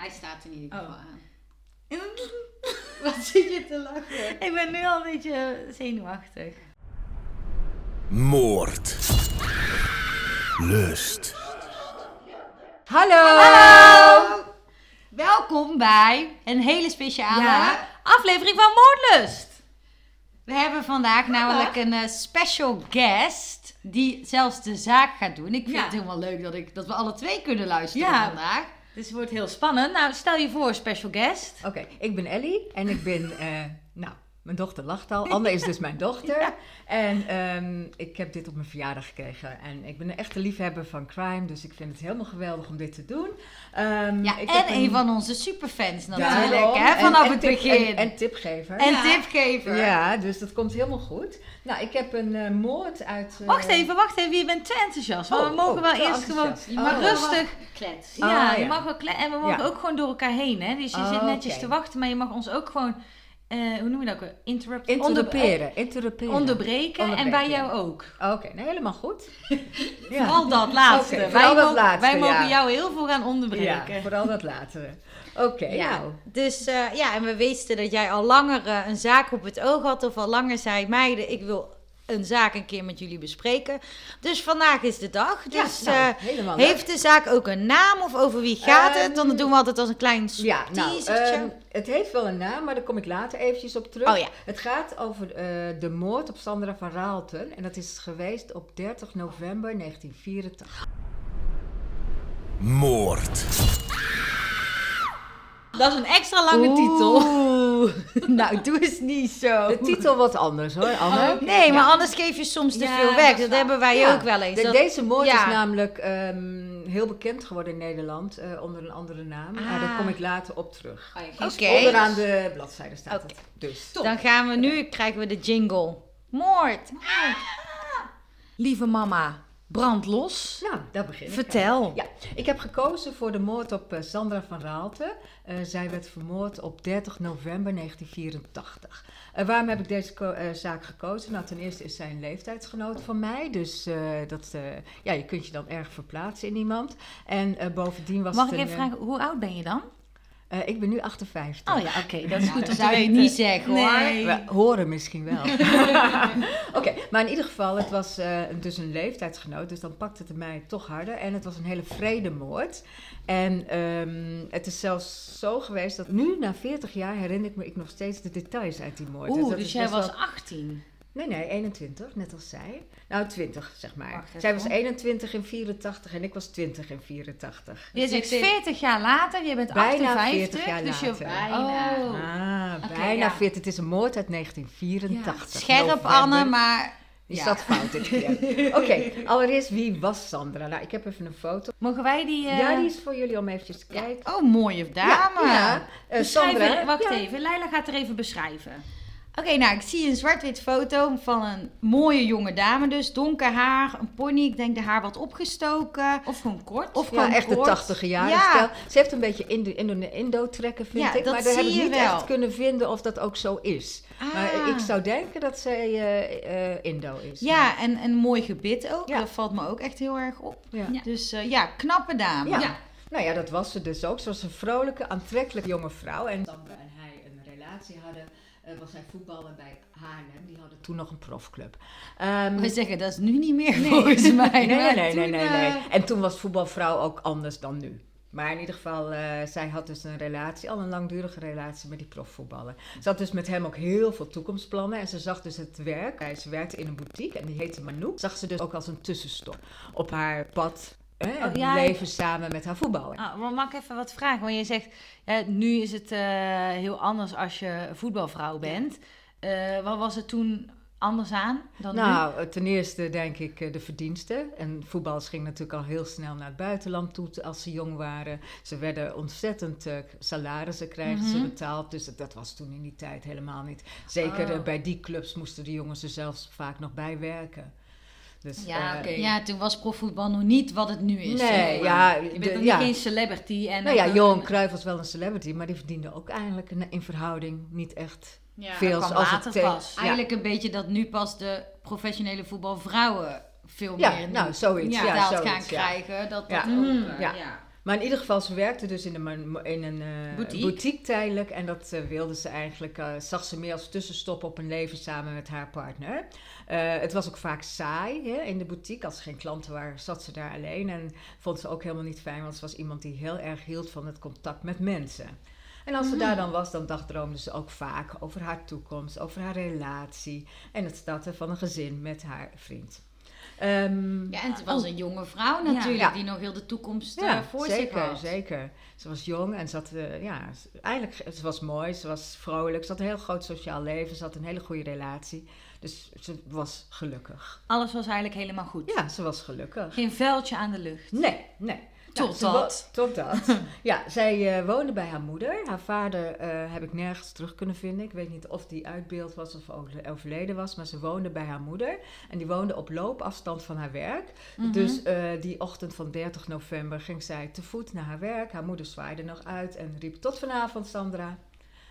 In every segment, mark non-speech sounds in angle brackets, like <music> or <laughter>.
Hij staat in ieder Oh. geval aan. <laughs> Wat zit je te lachen? Ik ben nu al een beetje zenuwachtig. Moord. Lust. Hallo! Hallo! Welkom bij een hele speciale... Ja, aflevering van Moordlust. We hebben vandaag namelijk een eh, special guest die zelfs de zaak gaat doen. Ik vind Ja. het helemaal leuk dat, ik, dat we alle twee kunnen luisteren Ja. vandaag. Dus het wordt heel spannend. Nou, stel je voor, special guest. Oké, ik ben Ellie en ik ben, eh, mijn dochter lacht al. Anne is dus mijn dochter. <laughs> En ehm, ik heb dit op mijn verjaardag gekregen. En ik ben een echte liefhebber van crime, dus ik vind het helemaal geweldig om dit te doen. Ehm, Ja, ik en heb een van onze superfans natuurlijk, hè, En- vanaf en het tip- begin. En, en tipgever. En Ja. tipgever. Ja, dus dat komt helemaal goed. Nou, ik heb een eh, moord uit... eh, Wacht even, wacht even. Je bent te enthousiast. Want Oh, we mogen oh, wel eerst gewoon enthousiast. Je mag Oh. wel rustig... Kletsen. Oh, ja, je mag ook kle- en we mogen Ja. ook gewoon door elkaar heen. Hè? Dus je Oh, zit netjes te wachten, maar je mag ons ook gewoon... eh, hoe noem je dat ook? Interrupt, Interruperen, interruperen. onder- onderbreken. En Onderbreken, bij jou ook. Oké, nou, helemaal goed. Ja. <laughs> Vooral dat laatste. Oké, wij, vooral dat mogen, laatste, wij mogen jou heel veel gaan Ja, onderbreken. vooral dat latere. Oké, Ja, nou. dus eh, ja, en we wisten dat jij al langer eh, een zaak op het oog had. Of al langer zei, meiden, ik wil een zaak een keer met jullie bespreken. Dus vandaag is de dag. Ja, Dus nou, eh, helemaal leuk. heeft de zaak ook een naam of over wie gaat het? Dan Ehm, doen we altijd als een klein Ja, nou, ehm, het heeft wel een naam, maar daar kom ik later eventjes op terug. Oh ja. Het gaat over eh, de moord op Sandra van Raalten. En dat is geweest op 30 november 1984. Moord. Dat is een extra lange titel. Oeh. <laughs> nou, doe eens niet zo. De titel wat anders hoor, Anne. Oh, Nee, maar Ja. anders geef je soms te Ja, veel weg. Dat hebben wij Ja. ook wel eens. De- Dat- deze moord ja. is namelijk ehm, heel bekend geworden in Nederland eh, onder een andere naam. Maar daar Ah. kom ik later op terug. Oké. Onderaan de bladzijde staat het. Dus. Dan gaan we nu, krijgen we de jingle. Moord. Lieve mama, brand los. Nou, daar begin ik. Vertel. Ja, ik heb gekozen voor de moord op eh, Sandra van Raalte. Eh, zij werd vermoord op 30 november 1984. Eh, waarom heb ik deze zaak gekozen? Nou, ten eerste is zij een leeftijdsgenoot van mij. Dus dat, ja, je kunt je dan erg verplaatsen in iemand. En bovendien was Mag ik even een, vragen, hoe oud ben je dan? Eh, ik ben nu 58. Oh ja, oké, dat is <laughs> goed te zou je niet zeggen hoor. Nee. We horen misschien wel. <laughs> <laughs> Oké, maar in ieder geval, het was eh, dus een leeftijdsgenoot, dus dan pakt het mij toch harder. En het was een hele vredemoord. En ehm, het is zelfs zo geweest dat nu, na 40 jaar, herinner ik me ik nog steeds de details uit die moord. Oeh, dat dus jij was wel- 18. Nee, nee, 21, net als zij. Nou, 20, zeg maar. Wacht zij was 21 in 84 en ik was 20 in 84. Je zegt ik denk- 40 jaar later, je bent Bijna 58. 40 jaar dus je, later. Bijna. Oh. Ah, Oké, bijna ja. 40. Het is een moord uit 1984. Scherp november. Anne, maar... Je Ja. zat fout dit keer. <laughs> Oké, allereerst wie was Sandra? Nou, ik heb even een foto. Mogen wij die... eh, Ja, die is voor jullie om eventjes te kijken. Oh, mooie dame. Ja, ja. Eh? Sandra. Wacht ja. even, Leila gaat er even beschrijven. Oké, nou, ik zie een zwart-wit foto van een mooie jonge dame dus. Donker haar, een pony. Ik denk de haar wat opgestoken. Of gewoon kort. Of Ja, gewoon echt de. 80 jaren Ja. stijl. Ze heeft een beetje Indo- Indo- Indo-trekken, vind Ja, ik. dat maar daar heb ik niet wel. echt kunnen vinden of dat ook zo is. Maar Ah. ik zou denken dat zij eh, eh, Indo is. Ja, en een mooi gebit ook. Ja. Dat valt me ook echt heel erg op. Ja. Ja. Dus eh, ja, knappe dame. Ja. Ja. Nou ja, dat was ze dus ook. Ze was een vrolijke, aantrekkelijke jonge vrouw. En en hij een relatie hadden, eh, was hij voetballer bij Haarlem. Die hadden toen nog een profclub. Ehm, We zeggen dat is nu niet meer volgens <laughs> mij. Nee, nee, nee, nee, toen, nee, eh, nee. En toen was voetbalvrouw ook anders dan nu. Maar in ieder geval, eh, zij had dus een relatie, al een langdurige relatie met die profvoetballer. Ze had dus met hem ook heel veel toekomstplannen. En ze zag dus het werk. Hij- Ze werkte in een boutique en die heette Manouk. Zag ze dus ook als een tussenstop op haar pad. Hè, Oh, en ja, leven samen met haar voetballer. Ah, maar mag ik even wat vragen? Want je zegt, eh, nu is het eh, heel anders als je voetbalvrouw bent. Eh, wat was het toen anders aan dan nu? Nou, ten eerste denk ik eh, de verdiensten. En voetballers gingen natuurlijk al heel snel naar het buitenland toe als ze jong waren. Ze werden ontzettend eh, salarissen krijgen ze Mhm. betaald. Dus dat, was toen in die tijd helemaal niet. Zeker Oh. eh, bij die clubs moesten de jongens er zelfs vaak nog bij werken. Dus, Ja, eh. Ja, toen was profvoetbal nog niet wat het nu is. Nee, zeg maar. ja, Je bent de- ja. geen celebrity. En Nou ja, Johan Cruijff was wel een celebrity, maar die verdiende ook eigenlijk in- in verhouding niet echt Ja, veel. later het pas. Ja. Eigenlijk een beetje dat nu pas de professionele voetbalvrouwen veel Ja, meer nou, zoiets. ja, Ja, zoiets, gaan ja. krijgen. Dat, Ja. dat ook, Mm, eh, ja. Maar in ieder geval, ze werkte dus in een, in een eh, Boutique. boutique. tijdelijk. En dat eh, wilde ze eigenlijk, eh, zag ze meer als tussenstop op een leven samen met haar partner. Het was ook vaak saai hè, in de boutique. Als er geen klanten waren, zat ze daar alleen. En vond ze ook helemaal niet fijn, want ze was iemand die heel erg hield van het contact met mensen. En als ze daar dan was, dan dagdroomde ze ook vaak over haar toekomst, over haar relatie en het starten van een gezin met haar vriend. Ehm, Ja, en het was een jonge vrouw natuurlijk, Ja. die nog heel de toekomst ja, eh, voor zeker, zich had. zeker. Ze was jong en ze had, eh, ja, eigenlijk, ze was mooi, ze was vrolijk, ze had een heel groot sociaal leven, ze had een hele goede relatie. Dus ze was gelukkig. Alles was eigenlijk helemaal goed. Ja, ze was gelukkig. Geen vuiltje aan de lucht. Nee, nee. Totdat. Totdat. <laughs> ja, zij eh, woonde bij haar moeder. Haar vader eh, heb ik nergens terug kunnen vinden. Ik weet niet of die uit beeld was of over- overleden was. Maar ze woonde bij haar moeder. En die woonde op loopafstand van haar werk. Mhm. Dus eh, die ochtend van 30 november ging zij te voet naar haar werk. Haar moeder zwaaide nog uit en riep tot vanavond Sandra.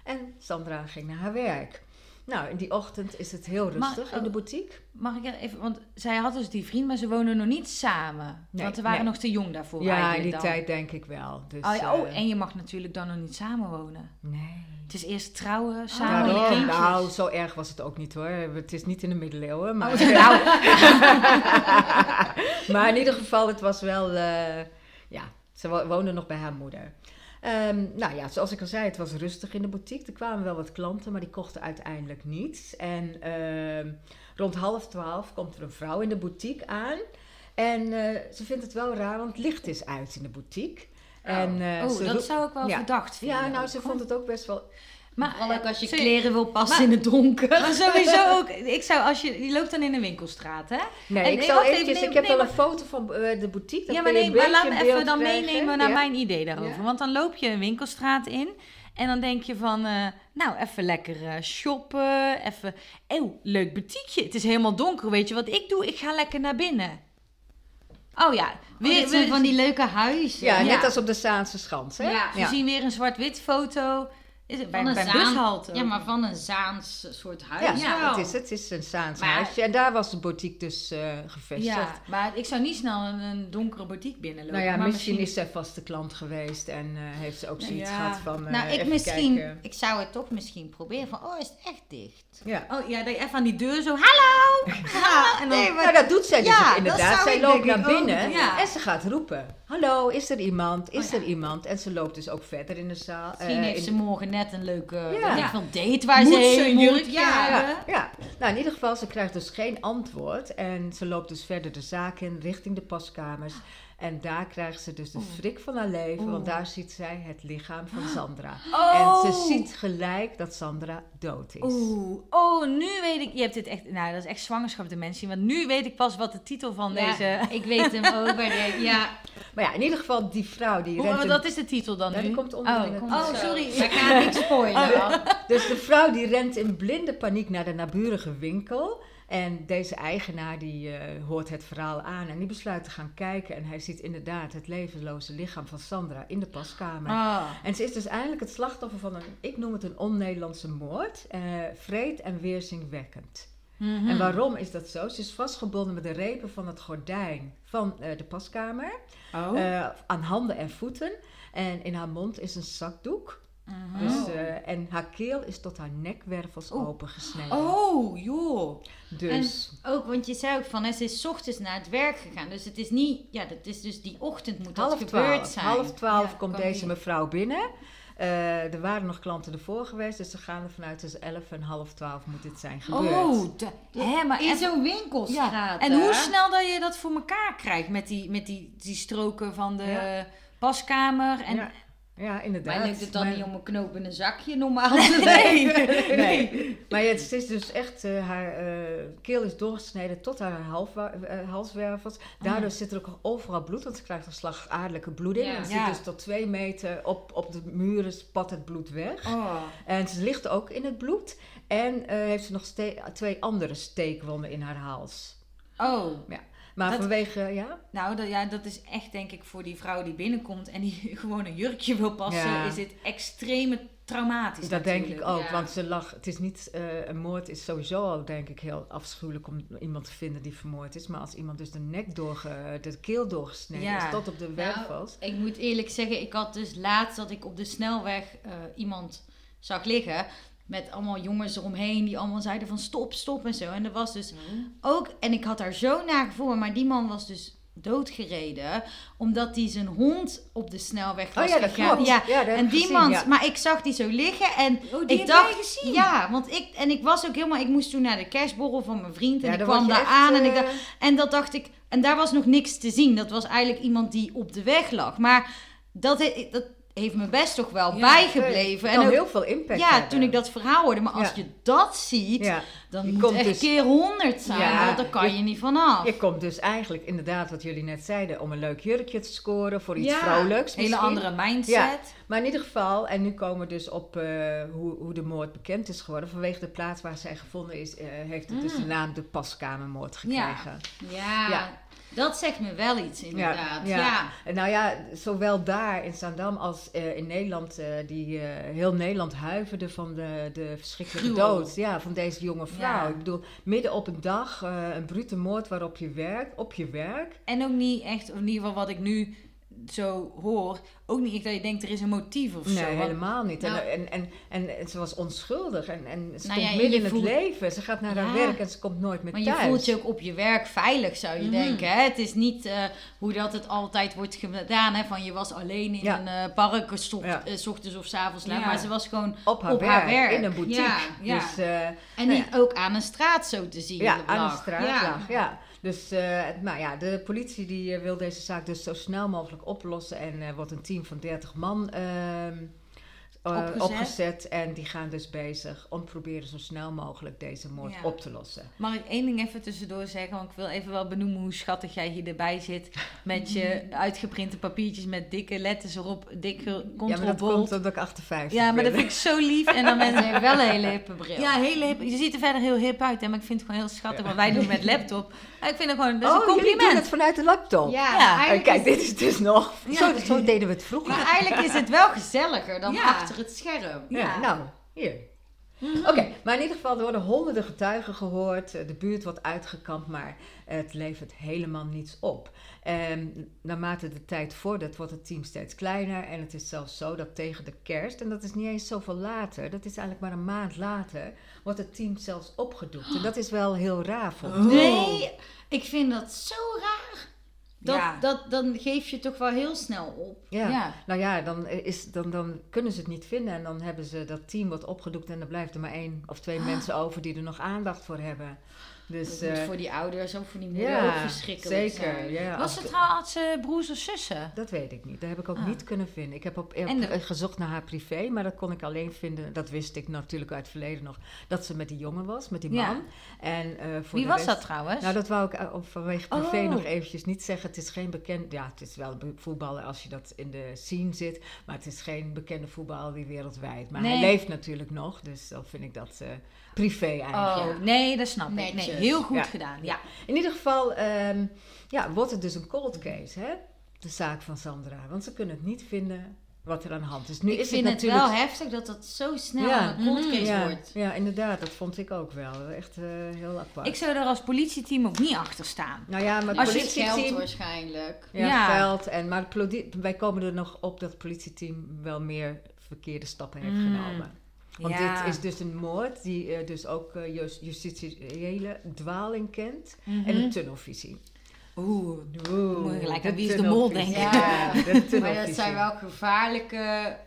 En Sandra ging naar haar werk. Nou, in die ochtend is het heel rustig oh, in de boutique. Mag ik even, want zij had dus die vriend, maar ze woonden nog niet samen. Nee, want ze waren nee. nog te jong daarvoor Ja, in die dan. tijd denk ik wel. Dus, Oh, ja, oh, eh, en je mag natuurlijk dan nog niet samenwonen. Nee. Het is eerst trouwen, samen met daarom. kindjes. nou, zo erg was het ook niet hoor. Het is niet in de middeleeuwen. Maar, Oh, <laughs> nou, <laughs> maar in ieder geval, het was wel... eh, ja, ze wo- woonde nog bij haar moeder. Ehm, nou ja, zoals ik al zei, het was rustig in de boutique. Er kwamen wel wat klanten, maar die kochten uiteindelijk niets. En ehm, rond half twaalf komt er een vrouw in de boutique aan. En eh, ze vindt het wel raar, want het licht is uit in de boutique. En, eh, oh, dat zou ik wel ja. verdacht vinden. Ja, nou, ook, ze vond het ook best wel... Maar, Vooral ook als je sorry, kleren wil passen Maar- in het donker. Maar sowieso ook, ik zou als je, die loopt dan in een winkelstraat, hè? Nee, En ik zal even, eventjes, nee, ik heb nee, wel een foto van eh, de boutique. dan ja, maar je nee, een maar laat me even dan krijgen. meenemen naar Ja. mijn idee daarover. Ja. Want dan loop je een winkelstraat in en dan denk je van, eh, nou, even lekker eh, shoppen, even, eeuw, leuk boutiqueje. Het is helemaal donker, weet je wat ik doe? Ik ga lekker naar binnen. Oh ja, Weer weer, we, van die leuke huizen. Ja, net als op de Zaanse Schans, hè? Ja. we zien weer een zwart-wit foto. Is het bij, Van een bij Zaan- bushalte? Ja, maar van een Zaans soort huis. Ja. het, is, het is een Zaans Maar- huisje. En daar was de boutique dus eh, gevestigd. Ja, maar ik zou niet snel een, een donkere boutique binnenlopen. nou ja, maar misschien, is zij vaste klant geweest en eh, heeft ze ook zoiets Ja. gehad van. eh, Nou, ik even misschien, kijken. ik zou het toch misschien proberen van, oh, is het echt dicht? Ja. Oh ja, dat je even aan die deur zo, hallo! Ja, <laughs> <laughs> en dan- nee, maar Nou, dat doet zij dus Ja, ook dat inderdaad. Zij ik loopt naar ik ook binnen en ze gaat roepen. Hallo, is er iemand? Is Oh, ja. er iemand? En ze loopt dus ook verder in de zaal. misschien eh, heeft ze morgen net een leuke Ja. veel, date waar Moet ze een moet. jurkje? Ja, ja. Nou, in ieder geval, ze krijgt dus geen antwoord. En ze loopt dus verder de zaak in, richting de paskamers. En daar krijgt ze dus de schrik van haar leven. Want daar ziet zij het lichaam van <gasps> Sandra. Oh. En ze ziet gelijk dat Sandra dood is. Oeh, oh, nu weet ik. Je hebt dit echt. Nou, dat is echt zwangerschapsdementie. Want nu weet ik pas wat de titel van Ja, deze. ik weet hem ook. maar de- Ja, <laughs> Maar ja, in ieder geval, die vrouw die Hoe, dat is de titel dan Ja, nu? die komt onder Oh, komt oh, sorry. <laughs> Ik ga niet spoilen. <laughs> Dus de vrouw die rent in blinde paniek naar de naburige winkel. En deze eigenaar die eh, hoort het verhaal aan en die besluit te gaan kijken. En hij ziet inderdaad het levenloze lichaam van Sandra in de paskamer. Ah. En ze is dus eigenlijk het slachtoffer van een, ik noem het een on-Nederlandse moord. eh vreed en weerzingwekkend. Mhm. En waarom is dat zo? Ze is vastgebonden met de repen van het gordijn van eh, de paskamer. Oh. aan handen en voeten. En in haar mond is een zakdoek. Mhm. Dus, eh, en haar keel is tot haar nekwervels Oeh. opengesneden. oh, joh. Dus Ook, want je zei ook van, hè, ze is ochtends naar het werk gegaan. Dus het is niet, ja, dat is dus die ochtend moet dat half gebeurd twaalf, zijn. half twaalf Ja, komt deze die- mevrouw binnen. Eh, er waren nog klanten ervoor geweest, dus ze gaan er vanuit tussen 11 en half 12 moet dit zijn gebeurd. Oh, de, hè, maar In en, zo'n winkelstraat. en hè? hoe snel dat je dat voor elkaar krijgt met die, met die, die stroken van de Ja. paskamer. En, ja, ja, inderdaad. Maar lukt het dan Maar- niet om een knoop in een zakje normaal <laughs> te Nee. leggen? Nee, maar het is dus echt, eh, haar eh, keel is doorgesneden tot haar halfwa- eh, halswervels. Daardoor zit er ook overal bloed, want ze krijgt een slagaardelijke bloeding. Ja. En het Ja. zit dus tot twee meter op, op de muren spat het bloed weg. Oh. En ze ligt ook in het bloed. En eh, heeft ze nog twee andere steekwonden in haar hals. Oh. Maar Dat- vanwege, ja? Nou, dat, ja, dat is echt denk ik voor die vrouw die binnenkomt en die <laughs> gewoon een jurkje wil passen, Ja. is dit extreme traumatisch Dat denk ik ook, ja. want ze lag, het is niet, eh, een moord is sowieso al denk ik heel afschuwelijk om iemand te vinden die vermoord is. Maar als iemand dus de nek doorge, de keel doorgesneden Ja. is tot op de wervels. Ik moet eerlijk zeggen, ik had dus laatst dat ik op de snelweg eh, iemand zag liggen. Met allemaal jongens eromheen die allemaal zeiden van stop, stop en zo. En er was dus ook, en ik had daar zo naar voor, maar die man was dus doodgereden. Omdat hij zijn hond op de snelweg was Oh ja, gegaan. klopt. Ja, Ja, en die gezien, man, ja. maar ik zag die zo liggen en Oh, ik dacht, gezien? ja, want ik, en ik was ook helemaal, ik moest toen naar de kerstborrel van mijn vriend en Ja, ik kwam daar aan en ik eh, dacht, en dat dacht ik, en daar was nog niks te zien. Dat was eigenlijk iemand die op de weg lag. Maar dat heeft me best toch wel Ja, bijgebleven. En ook, heel veel impact ja, hebben. toen ik dat verhaal hoorde. Maar als Ja. je dat ziet, Ja. dan Je moet komt echt dus- keer honderd zijn. Want daar kan je, je- niet vanaf. Je komt dus eigenlijk inderdaad, wat jullie net zeiden, om een leuk jurkje te scoren voor iets vrolijks. Hele misschien. andere mindset. Maar in ieder geval, en nu komen we dus op eh, hoe, hoe de moord bekend is geworden. Vanwege de plaats waar zij gevonden is, eh, heeft het dus de naam de paskamermoord gekregen. ja, Ja. Dat zegt me wel iets inderdaad. Ja, nou ja, zowel daar in Zaandam als eh, in Nederland, eh, die, eh, heel Nederland huiverde van de, de verschrikkelijke Gruwel. dood ja, van deze jonge vrouw. Ja. Ik bedoel, midden op een dag, een brute moord waarop je werkt, op je werk. En ook niet echt, in ieder geval wat ik nu zo hoor, ook niet dat je denkt er is een motief of Nee, zo. Want- helemaal niet. Nou- en, en, en, en, ze was onschuldig en, en ze Nou komt ja, midden je in het leven. Ze gaat naar haar werk en ze komt nooit meer Maar je thuis. voelt je ook op je werk veilig, zou je Mhm. denken. Hè? Het is niet eh, hoe dat het altijd wordt gedaan. Hè? Van je was alleen in Ja. een eh, park, eh, s ochtends of s avonds laat. Maar ze was gewoon op haar, op werk, haar werk. in een boutique. Dus, En Nou niet ook aan een straat zo te zien. ja, aan de straat Ja. Dus eh, nou ja, de politie die eh, wil deze zaak dus zo snel mogelijk oplossen. En er wordt een team van 30 man eh, Opgezet. opgezet. En die gaan dus bezig om proberen zo snel mogelijk deze moord Ja. op te lossen. Mag ik één ding even tussendoor zeggen? Want ik wil even wel benoemen hoe schattig jij hier erbij zit. Met je <laughs> uitgeprinte papiertjes met dikke letters erop. Dikke ja, maar control dat komt omdat ik 58 Ja, maar dat vind ik zo lief. En dan <laughs> Ze met heeft wel een hele hippe bril. Ja, hele hip. Je ziet er verder heel hip uit, hè, maar ik vind het gewoon heel schattig. Want wij doen het met laptop. <laughs> Ik vind het gewoon, dat is oh, een jullie doen compliment. het vanuit de laptop. Ja, kijk, is, dit is dus nog... Ja. Zo, zo deden we het vroeger. maar eigenlijk is het wel gezelliger dan Ja. Achter het scherm. Ja, Ja. nou, hier. Oké, maar in ieder geval, er worden honderden getuigen gehoord. eh, De buurt wordt uitgekampt, maar het levert helemaal niets op. En naarmate de tijd vordert, wordt het team steeds kleiner. En het is zelfs zo dat tegen de kerst, en dat is niet eens zoveel later, dat is eigenlijk maar een maand later, wordt het team zelfs opgedoekt. En dat is wel heel raar voor me. Nee, ik vind dat zo raar. Dat, Ja. dat, dan geef je toch wel heel snel op. Ja. Ja. Nou ja, dan, is, dan, dan kunnen ze het niet vinden. En dan hebben ze dat team wordt opgedoekt. En dan blijft er maar één of twee mensen over die er nog aandacht voor hebben. Dus eh, voor die ouders ook voor die moeder ja, ook verschrikkelijk zeker. zijn. Ja, Was het trouwens broers of zussen? Dat weet ik niet. Dat heb ik ook Ah. niet kunnen vinden. Ik heb op, op- En de- eh, gezocht naar haar privé, maar dat kon ik alleen vinden. Dat wist ik natuurlijk uit het verleden nog. Dat ze met die jongen was, met die Ja. man. En, eh, voor Wie was rest- dat trouwens? Nou, dat wou ik eh, vanwege privé Oh. nog eventjes niet zeggen. Het is geen bekend... Ja, het is wel een voetballer als je dat in de scene zit. Maar het is geen bekende voetballer die wereldwijd. Maar hij leeft natuurlijk nog. Dus dan vind ik dat privé eigenlijk. Oh, nee, dat snap ik. Nee, heel goed Ja. gedaan. Ja. In ieder geval ehm, ja, wordt het dus een cold case, hè? De zaak van Sandra. Want ze kunnen het niet vinden wat er aan de hand is. Nu ik is vind het het, natuurlijk... wel heftig dat dat zo snel Ja. een cold Mhm. case ja, wordt. ja, inderdaad. Dat vond ik ook wel. Echt eh, heel apart. Ik zou er als politieteam ook niet achter staan. nou ja, maar het Als je geld politieteam... waarschijnlijk. Ja, Ja. geld. En, maar het wij komen er nog op dat het politieteam wel meer verkeerde stappen heeft Mm. genomen. Want Ja. dit is dus een moord die eh, dus ook jus- justitiële dwaling kent. Mhm. En een tunnelvisie. Oeh. Oeh, gelijk aan Wie is de Mol denken. Ja. De Maar dat zijn wel gevaarlijke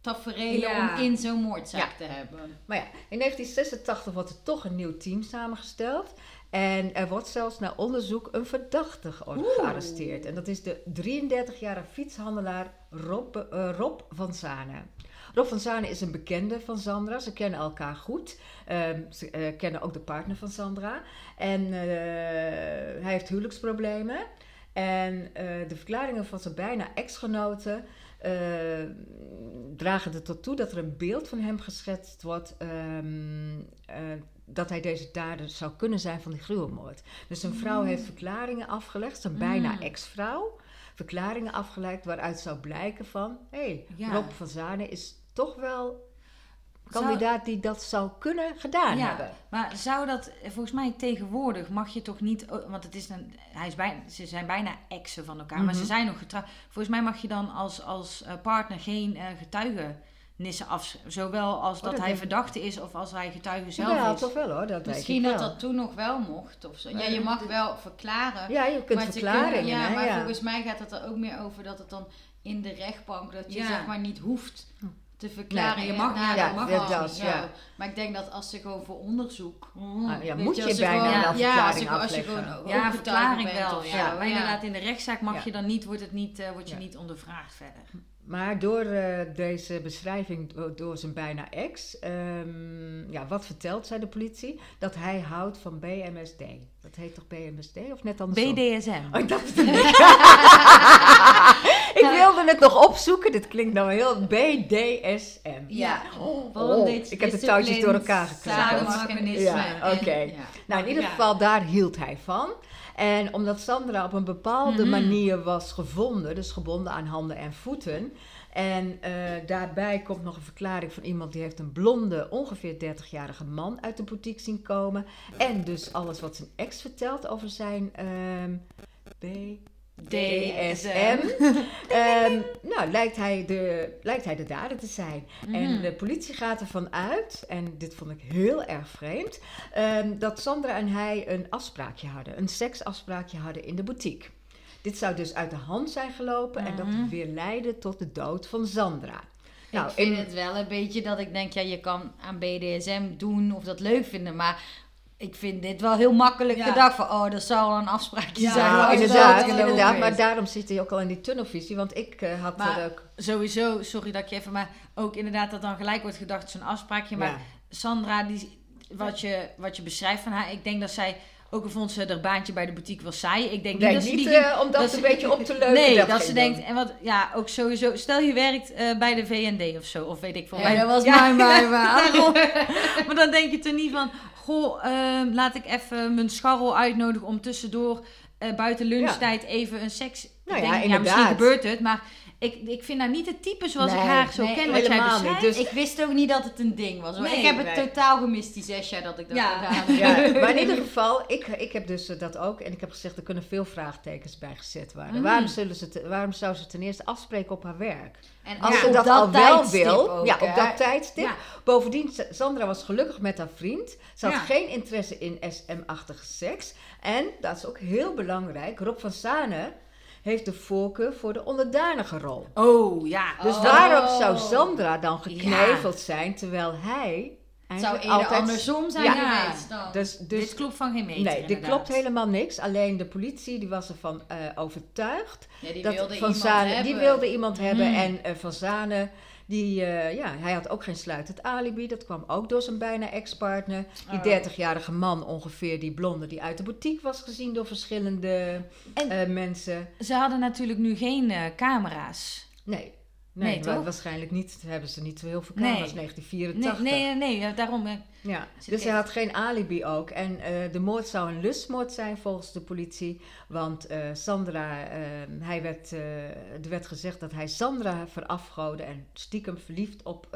taferelen Ja. om in zo'n moordzaak te hebben. Maar ja, in 1986 wordt er toch een nieuw team samengesteld. En er wordt zelfs na onderzoek een verdachte Oeh. gearresteerd. En dat is de 33-jarige fietshandelaar Rob, eh, Rob van Zanen. Rob van Zanen is een bekende van Sandra. Ze kennen elkaar goed. Ehm, ze eh, kennen ook de partner van Sandra. En eh, hij heeft huwelijksproblemen. En eh, de verklaringen van zijn bijna ex-genoten dragen er tot toe dat er een beeld van hem geschetst wordt. ehm, eh, dat hij deze dader zou kunnen zijn van die gruwelmoord. Dus zijn vrouw Mm. heeft verklaringen afgelegd, zijn bijna ex-vrouw. Verklaringen afgelegd waaruit zou blijken van... hé, hey, Ja. Rob van Zanen is toch wel kandidaat die dat zou kunnen gedaan Ja, hebben. maar zou dat, volgens mij tegenwoordig mag je toch niet, oh, want het is een, hij is bij, ze zijn bijna exen van elkaar, maar ze Mhm. zijn nog getrouwd. Volgens mij mag je dan als, als eh, partner geen eh, getuigenissen af, zowel als dat, dat hij ik. verdachte is of als hij getuige zelf Ja, is. toch wel hoor, dat Misschien dat wel. dat toen nog wel mocht. Of zo. Ja, je mag wel verklaren. Ja, je kunt kunnen- ja, hè, maar ja. volgens mij gaat het er ook meer over dat het dan in de rechtbank, dat je Ja. zeg maar niet hoeft te verklaren. Nee, je mag- ja, de mag dat, ja. Maar ik denk dat als ze gewoon voor onderzoek... Ah, ja, moet als je ze bijna gewoon- een ja, verklaring als je, als je afleggen. gewoon Ja, verklaring wel. Ja. Maar ja. inderdaad, in de rechtszaak mag Ja. je dan niet, wordt, het niet, eh, wordt je Ja. niet ondervraagd verder. Maar door eh, deze beschrijving do- door zijn bijna ex, ehm, ja, wat vertelt zij de politie? Dat hij houdt van BMSD. Dat heet toch BMSD of net andersom? BDSM. Oh, ik dacht het niet. <laughs> ik wilde het nog opzoeken. Dit klinkt nou heel BDSM. Ja, Oh, bondage, ik heb de touwtjes door elkaar sadomasochisme Ja, oké. ja. Nou, in ieder Ja. geval, daar hield hij van. En omdat Sandra op een bepaalde Mhm. manier was gevonden, dus gebonden aan handen en voeten. En eh, daarbij komt nog een verklaring van iemand die heeft een blonde, ongeveer 30-jarige man uit de boutique zien komen. En dus alles wat zijn ex vertelt over zijn ehm Ehm, <laughs> <laughs> nou, lijkt hij, de, lijkt hij de dader te zijn. En de politie gaat ervan uit, en dit vond ik heel erg vreemd, ehm, dat Sandra en hij een afspraakje hadden, een seksafspraakje hadden in de boutique. Dit zou dus uit de hand zijn gelopen en dat weer leidde tot de dood van Sandra. Nou, ik vind in- het wel een beetje dat ik denk, ja, je kan aan BDSM doen of dat leuk vinden, maar ik vind dit wel heel makkelijk Ja. gedacht van, oh, dat zou wel een afspraakje Ja, zijn. Nou, het inderdaad. Maar daarom zit hij ook al in die tunnelvisie. Want ik eh, had Maar- er ook... Sowieso, sorry dat ik je even, maar ook inderdaad dat dan gelijk wordt gedacht, zo'n afspraakje. Maar Ja. Sandra, die, wat, je, wat je beschrijft van haar, ik denk dat zij, ook al vond ze haar baantje bij de boutique wel saai. Ik denk Nee, niet dat ze die... eh, om dat, ze- een beetje op te leuken. Nee, dat, ze denkt, en wat, ja, ook sowieso, stel je werkt eh, bij de VND of zo, of weet ik veel. Ja, dat was Ja, mijn maar- <laughs> <laughs> maar dan denk je toch niet van, goh, ehm, laat ik even mijn scharrel uitnodigen om tussendoor eh, buiten lunchtijd even een seks... Nou ja, inderdaad. misschien gebeurt het, maar ik, ik vind haar niet het type zoals ik haar zo nee, ken, wat jij beschrijft. Dus- Ik wist ook niet dat het een ding was. hoor. Nee, ik heb het nee. totaal gemist die zes jaar dat ik dat Ja. gedaan heb. Ja, <laughs> maar in ieder geval, ik, ik heb dus dat ook. En ik heb gezegd, er kunnen veel vraagtekens bij gezet worden. Mhm. Waarom, zullen ze te- waarom zou ze ten eerste afspreken op haar werk? En Als ja, ze dat, al wel wil, ook, ja, op hè. dat tijdstip. Ja. Bovendien, Sa- Sandra was gelukkig met haar vriend. Ze had Ja. geen interesse in SM-achtige seks. En, dat is ook heel belangrijk, Rob van Sane heeft de voorkeur voor de onderdanige rol. Oh, ja. Dus Oh. waarom zou Sandra dan gekneveld zijn, terwijl hij Het zou eerder altijd... andersom zijn Ja. geweest dan. Dus, dus dit klopt van geen meter, Nee, dit inderdaad. klopt helemaal niks. Alleen de politie die was ervan eh, overtuigd. ja, die dat wilde Van iemand Zane, hebben. Die wilde iemand hebben. Mm. En eh, Van Zane, die, eh, ja, hij had ook geen sluitend alibi. Dat kwam ook door zijn bijna ex-partner. Die Oh. 30-jarige man ongeveer, die blonde, die uit de boutique was gezien door verschillende En- eh, mensen. Ze hadden natuurlijk nu geen eh, camera's. Nee. Nee, Nee, toch? waarschijnlijk niet. Hebben ze niet zo heel veel camera's. Nee, 1984. nee, nee, daarom... Ja, dus hij had geen alibi ook. En eh, de moord zou een lustmoord zijn volgens de politie. Want eh, Sandra, eh, hij werd, eh, er werd gezegd dat hij Sandra verafgoden en stiekem verliefd op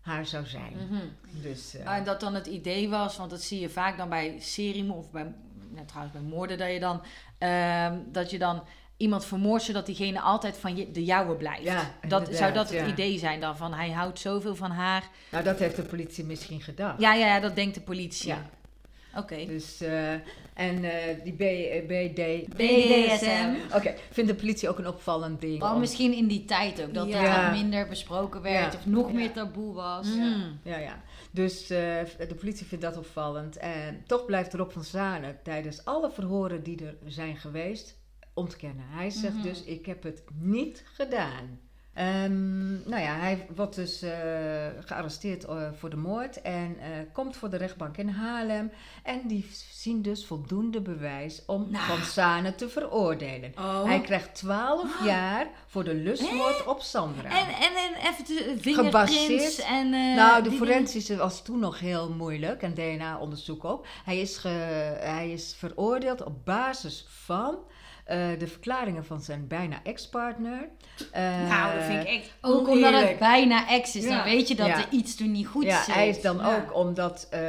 haar zou zijn. mhm. Dus eh, En dat dan het idee was, want dat zie je vaak dan bij serie of bij, nou, trouwens bij moorden, dat je dan, ehm, dat je dan iemand vermoordt zodat diegene altijd van je, de jouwe blijft. Ja, dat, zou dat het ja. idee zijn dan, van hij houdt zoveel van haar. nou, dat heeft de politie misschien gedacht. Ja, ja, ja dat denkt de politie. Ja. Oké. Dus, eh, en eh, die B, eh, BD... BDSM. Oké, vindt de politie ook een opvallend ding. Om- misschien in die tijd ook, dat Ja. wat minder besproken werd of nog meer taboe was. Mm. Ja, ja. Dus de politie vindt dat opvallend. En toch blijft Rob van Zanen tijdens alle verhoren die er zijn geweest ontkennen. Hij zegt Mhm. dus, ik heb het niet gedaan. Ehm, nou ja, hij wordt dus eh, gearresteerd eh, voor de moord en eh, komt voor de rechtbank in Haarlem. En die zien dus voldoende bewijs om Nou. Van Sane te veroordelen. Oh. Hij krijgt 12 jaar voor de lustmoord op Sandra. En, en, en even de fingerprints en... nou, de forensische was toen nog heel moeilijk en DNA-onderzoek ook. Hij is, ge, hij is veroordeeld op basis van de verklaringen van zijn bijna ex-partner. Eh, Nou, dat vind ik echt Ook omdat het bijna ex is, Ja. dan weet je dat Ja. er iets toen niet goed ja, zit. hij is dan Ja. ook omdat eh,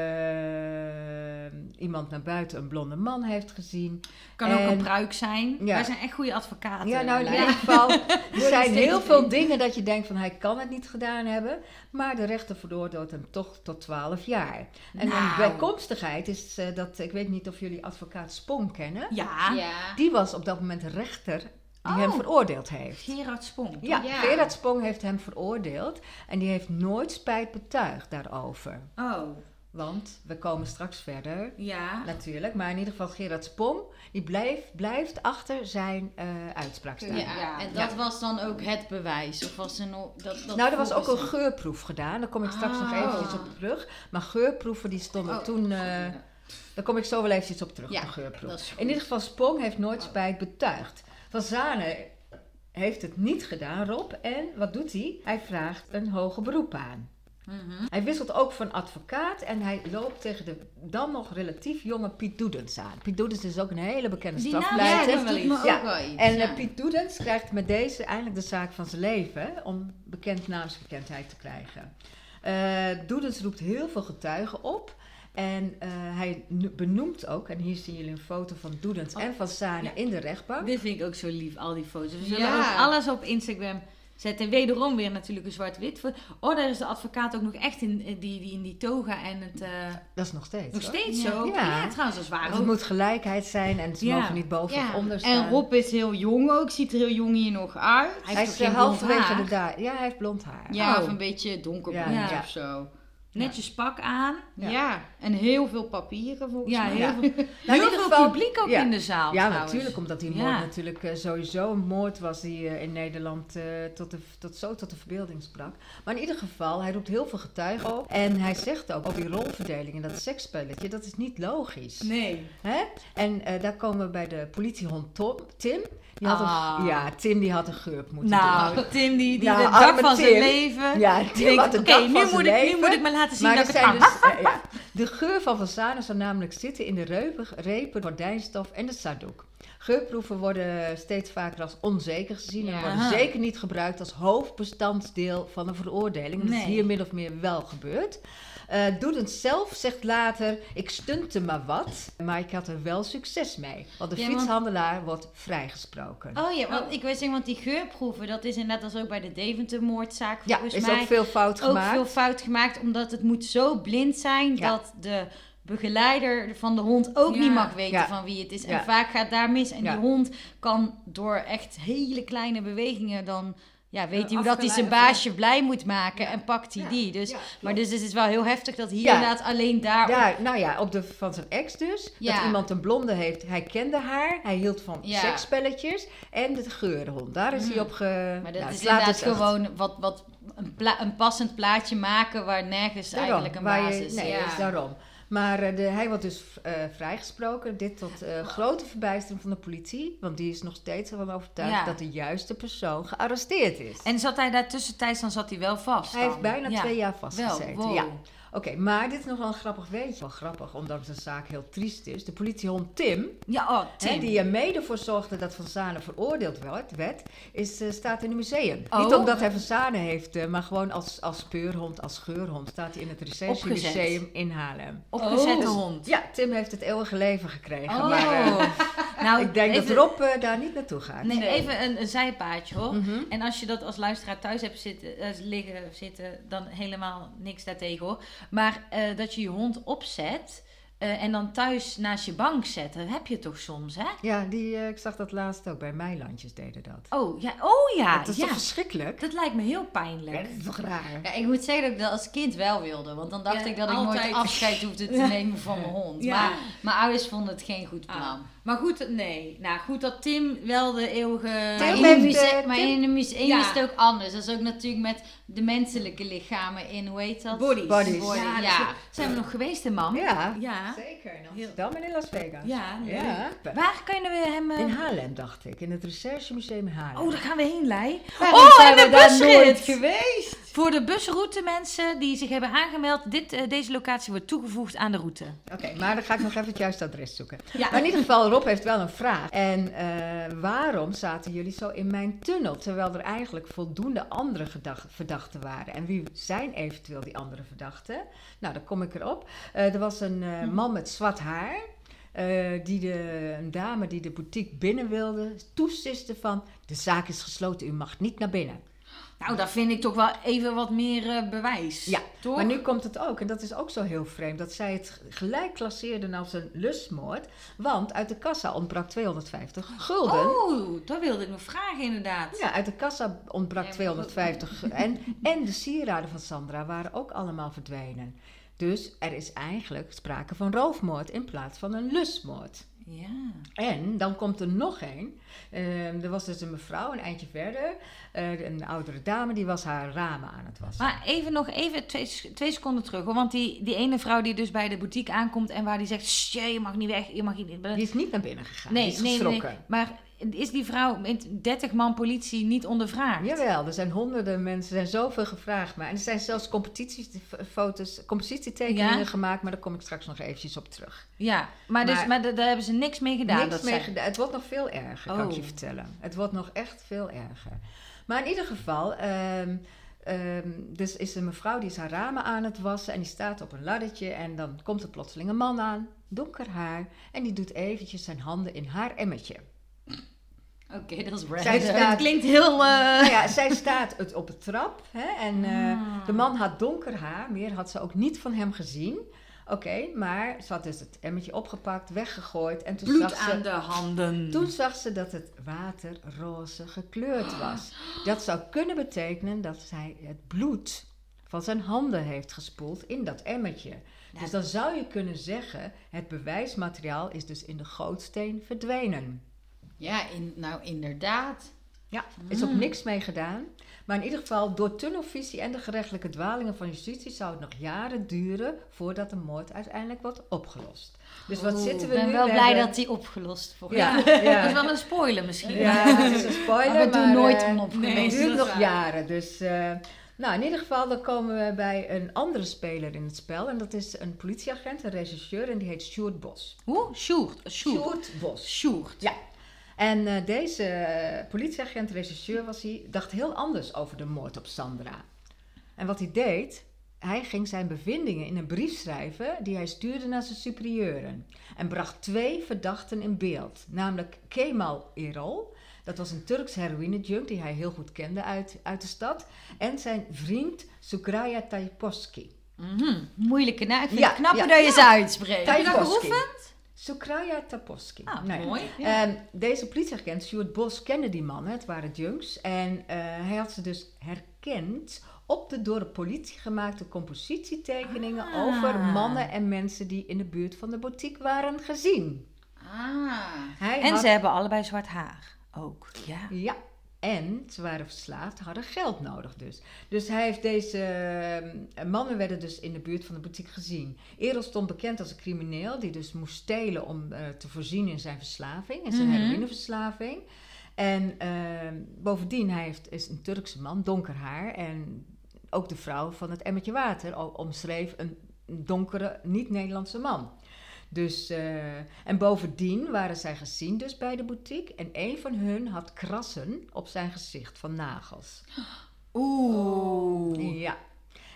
iemand naar buiten een blonde man heeft gezien. Kan ook een En- pruik zijn. Ja. Wij zijn echt goede advocaten. Ja, nou in ieder geval, <laughs> er zijn heel veel dingen dat je denkt van hij kan het niet gedaan hebben. Maar de rechter veroordeelt hem toch tot 12 jaar. En Nou. een bijkomstigheid is eh, dat, ik weet niet of jullie advocaat Spong kennen. Ja, Ja. Die was op dat moment rechter die Oh. hem veroordeeld heeft. Gerard Spong. Ja, Ja. Gerard Spong heeft hem veroordeeld en die heeft nooit spijt betuigd daarover. Oh, Want we komen straks verder, ja. natuurlijk. Maar in ieder geval Gerard Spong, die blijft, blijft achter zijn eh, uitspraak staan. Ja, Ja. en dat was dan ook het bewijs. Of was er nog. Dat, dat nou, er was ook een geurproef gedaan. Daar kom ik straks nog Ah. eventjes op terug. Maar geurproeven die stonden Oh, toen... eh, daar kom ik zo wel eventjes op terug, Ja, op de geurproef. In ieder geval, Spong heeft nooit spijt betuigd. Van Zane heeft het niet gedaan, Rob. En wat doet hij? Hij vraagt een hoger beroep aan. Mhm. Hij wisselt ook van advocaat en hij loopt tegen de dan nog relatief jonge Piet Doedens aan. Piet Doedens is ook een hele bekende Die naam Ja, dat doet me ook wel iets. En ja. eh, Piet Doedens krijgt met deze eindelijk de zaak van zijn leven om bekend naamsbekendheid te krijgen. Eh Doedens roept heel veel getuigen op. En eh, hij no- benoemt ook, en hier zien jullie een foto van Doedens Oh, en van Sane ja. in de rechtbank. Dit vind ik ook zo lief, al die foto's. We zullen Ja. ook alles op Instagram zetten. Wederom weer natuurlijk een zwart-wit. Oh, daar is de advocaat ook nog echt in eh, die, die, in die toga en het... eh, Dat is nog steeds. nog hoor. steeds Ja. zo. Ja. Ja, trouwens, dat is waar het moet gelijkheid zijn en ze Ja. mogen niet boven Ja. of onder staan. En Rob is heel jong ook, ziet er heel jong hier nog uit. Hij hij heeft halverwege haar. de daar. Ja, hij heeft blond haar. Ja, Oh. of een beetje donkerblond Ja. of zo. Netjes pak aan. Ja. Ja. en heel veel papieren volgens Ja, mij. heel Ja. veel, <laughs> Nou, heel veel geval- publiek ook ja. in de zaal Ja, trouwens. natuurlijk, omdat die moord Ja. natuurlijk eh, sowieso een moord was die eh, in Nederland eh, tot, de, tot zo tot de verbeelding sprak. Maar in ieder geval, hij roept heel veel getuigen op. En hij zegt ook, ook die rolverdeling in dat seksspelletje, dat is niet logisch. Nee. Hè? En eh, daar komen we bij de politiehond Tom, Tim. Had Ah. een, ja, Tim die had een geurp moeten doen. Nou, Tim die, die Nou, de dag van zijn leven. Ja, Tim denkt, had de dag nu, van moet zijn ik, nu moet ik maar laten zien Maar dat ik het kan. dus, ja, de geur van Van zou namelijk zitten in de reupen, repen, gordijnstof en de zadoek. Geurproeven worden steeds vaker als onzeker gezien en worden Aha. zeker niet gebruikt als hoofdbestanddeel van een veroordeling. Dat is hier min of meer wel gebeurd. Eh Doedens zelf zegt later, ik stunte maar wat, maar ik had er wel succes mee. Want de Ja, want- fietshandelaar wordt vrijgesproken. Oh ja, want ik weet zeggen, want die geurproeven, dat is net als ook bij de Deventer-moordzaak ja, volgens is mij ook veel fout ook gemaakt. veel fout gemaakt, omdat het moet zo blind zijn Ja. dat de begeleider van de hond ook Ja. niet mag weten Ja. van wie het is. Ja. En vaak gaat daar mis. En Ja. die hond kan door echt hele kleine bewegingen dan... Ja, weet Eh, hij hoe dat hij zijn baasje blij moet maken Ja. en pakt hij Ja. die. Dus, Ja, maar dus het is wel heel heftig dat hier inderdaad alleen daar... Ja, nou ja, op de, van zijn ex dus. Dat iemand een blonde heeft. Hij kende haar. Hij hield van seksspelletjes. En de geurhond. Daar is hij Mm. op ge... Maar dat nou, is inderdaad gewoon wat, wat een, een passend plaatje maken waar nergens Daarom, eigenlijk een basis is. Nee, is daarom. Maar eh, de, hij wordt dus eh, vrijgesproken. Dit tot eh, grote verbijstering van de politie. Want die is nog steeds ervan overtuigd Ja. dat de juiste persoon gearresteerd is. En zat hij daar tussentijds, dan zat hij wel vast. hij dan? heeft bijna Ja. twee jaar vastgezeten. wow. Ja. Oké, maar dit is nog wel een grappig weetje. Wel grappig, omdat de zaak heel triest is. De politiehond Tim, Ja, oh, Hè, die er mede voor zorgde dat Van Zanen veroordeeld werd, werd is, eh, staat in een museum. Oh. Niet omdat hij Van Zanen heeft, eh, maar gewoon als, als speurhond, als geurhond, staat hij in het. Recensie-museum in Haarlem. Opgezette Oh. hond. Ja, Tim heeft het eeuwige leven gekregen, Oh. maar eh, <laughs> nou, ik denk even, dat Rob eh, daar niet naartoe gaat. Nee, even een, een zijpaadje hoor. Mhm. En als je dat als luisteraar thuis hebt zitten, eh, liggen, zitten, dan helemaal niks daartegen hoor. Maar eh, dat je je hond opzet, eh, en dan thuis naast je bank zetten. Heb je toch soms, hè? Ja, die, ik zag dat laatst ook. Bij Meilandjes deden dat. Oh ja, oh ja. dat is ja. toch verschrikkelijk? Dat lijkt me heel Ja, pijnlijk. dat is toch raar? Ja, ik moet zeggen dat ik dat als kind wel wilde. Want dan dacht Ja, ik dat ik nooit afscheid hoefde te Ja. <laughs> nemen van mijn hond. Ja. Maar mijn ouders vonden het geen goed plan. Ah, maar goed, nee. Nou, goed dat Tim wel de eeuwige... Maar, Tim in, museum, maar Tim- in een museum Ja. is het ook anders. Dat is ook natuurlijk met de menselijke lichamen in, hoe heet dat? Bodies. Bodies. Ja, dus zijn we nog geweest in Mam? Ja, Ja. zeker. In Amsterdam en in Las Vegas. Ja, ja. Waar kunnen we hem... In Haarlem, dacht ik. In het Recherchemuseum Haarlem. Oh, daar gaan we heen, Lei. Waarom Oh, zijn en we de daar nooit geweest? Voor de busroute mensen die zich hebben aangemeld, dit, eh, deze locatie wordt toegevoegd aan de route. Oké, maar dan ga ik nog even het juiste adres zoeken. Ja. Maar in ieder geval, Rob heeft wel een vraag. En eh, waarom zaten jullie zo in mijn tunnel, terwijl er eigenlijk voldoende andere verdachten waren? En wie zijn eventueel die andere verdachten? Nou, dan kom ik erop. Eh, er was een man met zwart haar. die de, een dame die de boutique binnen wilde, toesiste van... de zaak is gesloten, u mag niet naar binnen. Nou, daar vind ik toch wel even wat meer eh, bewijs. Ja, toch? Maar nu komt het ook, en dat is ook zo heel vreemd, dat zij het gelijk klasseerden als een lustmoord. Want uit de kassa ontbrak 250 gulden. Oh, dat wilde ik nog vragen inderdaad. Ja, uit de kassa ontbrak Ja, maar 250 gu- en, en de sieraden van Sandra waren ook allemaal verdwenen. Dus er is eigenlijk sprake van roofmoord in plaats van een lustmoord. Ja. En dan komt er nog één. Ehm, er was dus een mevrouw, een eindje verder, eh, een oudere dame, die was haar ramen aan het wassen. Maar even nog even twee, twee seconden terug. Hoor. Want die, die ene vrouw die dus bij de boutique aankomt en waar die zegt... "Sst, je mag niet weg, je mag niet... Die is niet naar binnen gegaan, Nee, die is nee, nee. Maar is die vrouw met 30 man politie niet ondervraagd? Jawel, er zijn honderden mensen, er zijn zoveel gevraagd. Maar. En er zijn zelfs competitiefoto's, compositietekeningen Ja? gemaakt, maar daar kom ik straks nog eventjes op terug. Ja, maar, dus, Maar- maar da- daar hebben ze niks mee gedaan. Niks dat mee gedaan. Het wordt nog veel erger, kan ik je Oh. vertellen. Het wordt nog echt veel erger. Maar in ieder geval, ehm, dus is een mevrouw die is haar ramen aan het wassen en die staat op een laddertje en dan komt er plotseling een man aan, donker haar, en die doet eventjes zijn handen in haar emmertje. Oké, dat is Zij random. staat- <laughs> Het klinkt heel... eh, Nou ja, zij staat het op de trap hè, en eh, Ah. de man had donker haar, meer had ze ook niet van hem gezien. Oké, maar ze had dus het emmertje opgepakt, weggegooid en toen bloed zag ze... aan de handen. Toen zag ze dat het water roze gekleurd was. Dat zou kunnen betekenen dat zij het bloed van zijn handen heeft gespoeld in dat emmertje. Dus dan zou je kunnen zeggen, het bewijsmateriaal is dus in de gootsteen verdwenen. Ja, in, nou inderdaad. Ja, is ook niks mee gedaan. Maar in ieder geval, door tunnelvisie en de gerechtelijke dwalingen van justitie zou het nog jaren duren voordat de moord uiteindelijk wordt opgelost. Dus wat zitten we Ik ben nu? wel We blij hebben- dat die opgelost wordt. Ja, <laughs> Dat is ja. wel een spoiler misschien. Ja, het is een spoiler, Maar we doen nooit nee, Het duurt nog waar. jaren. Dus, eh, nou, in ieder geval, dan komen we bij een andere speler in het spel. En dat is een politieagent, een regisseur, en die heet Sjoerd Bos. Hoe? Sjoerd. Sjoerd. Sjoerd Bos. Sjoerd. Ja. En eh, deze politieagent, regisseur was hij, dacht heel anders over de moord op Sandra. En wat hij deed, hij ging zijn bevindingen in een brief schrijven die hij stuurde naar zijn superieuren. En bracht twee verdachten in beeld, namelijk Kemal Erol, dat was een Turks heroïne-junk die hij heel goed kende uit, uit de stad, en zijn vriend Sukraya Taiposki. Mhm. Moeilijke naam. Ik vind Ja, het knapper ja, dat je ja. ze uitspreekt. Heb je dat geoefend? Sukraya Taposki. Ah, Nee. mooi. Ehm, deze politieagent, Stuart Bos, kende die mannen. Het waren junks. En eh, hij had ze dus herkend op de door de politie gemaakte compositietekeningen Ah. over mannen en mensen die in de buurt van de boutique waren gezien. Ah. Hij En had- ze hebben allebei zwart haar. Ook, ja. Ja, en ze waren verslaafd, hadden geld nodig dus. Dus hij heeft deze eh, mannen werden dus in de buurt van de boutique gezien. Erel stond bekend als een crimineel die dus moest stelen om eh, te voorzien in zijn verslaving, in zijn Mhm. heroïneverslaving. En eh, bovendien, hij heeft, is een Turkse man, donker haar. En ook de vrouw van het emmertje water omschreef een donkere, niet-Nederlandse man. Dus, eh, en bovendien waren zij gezien dus bij de boutique. En een van hun had krassen op zijn gezicht van nagels. Oeh. Ja.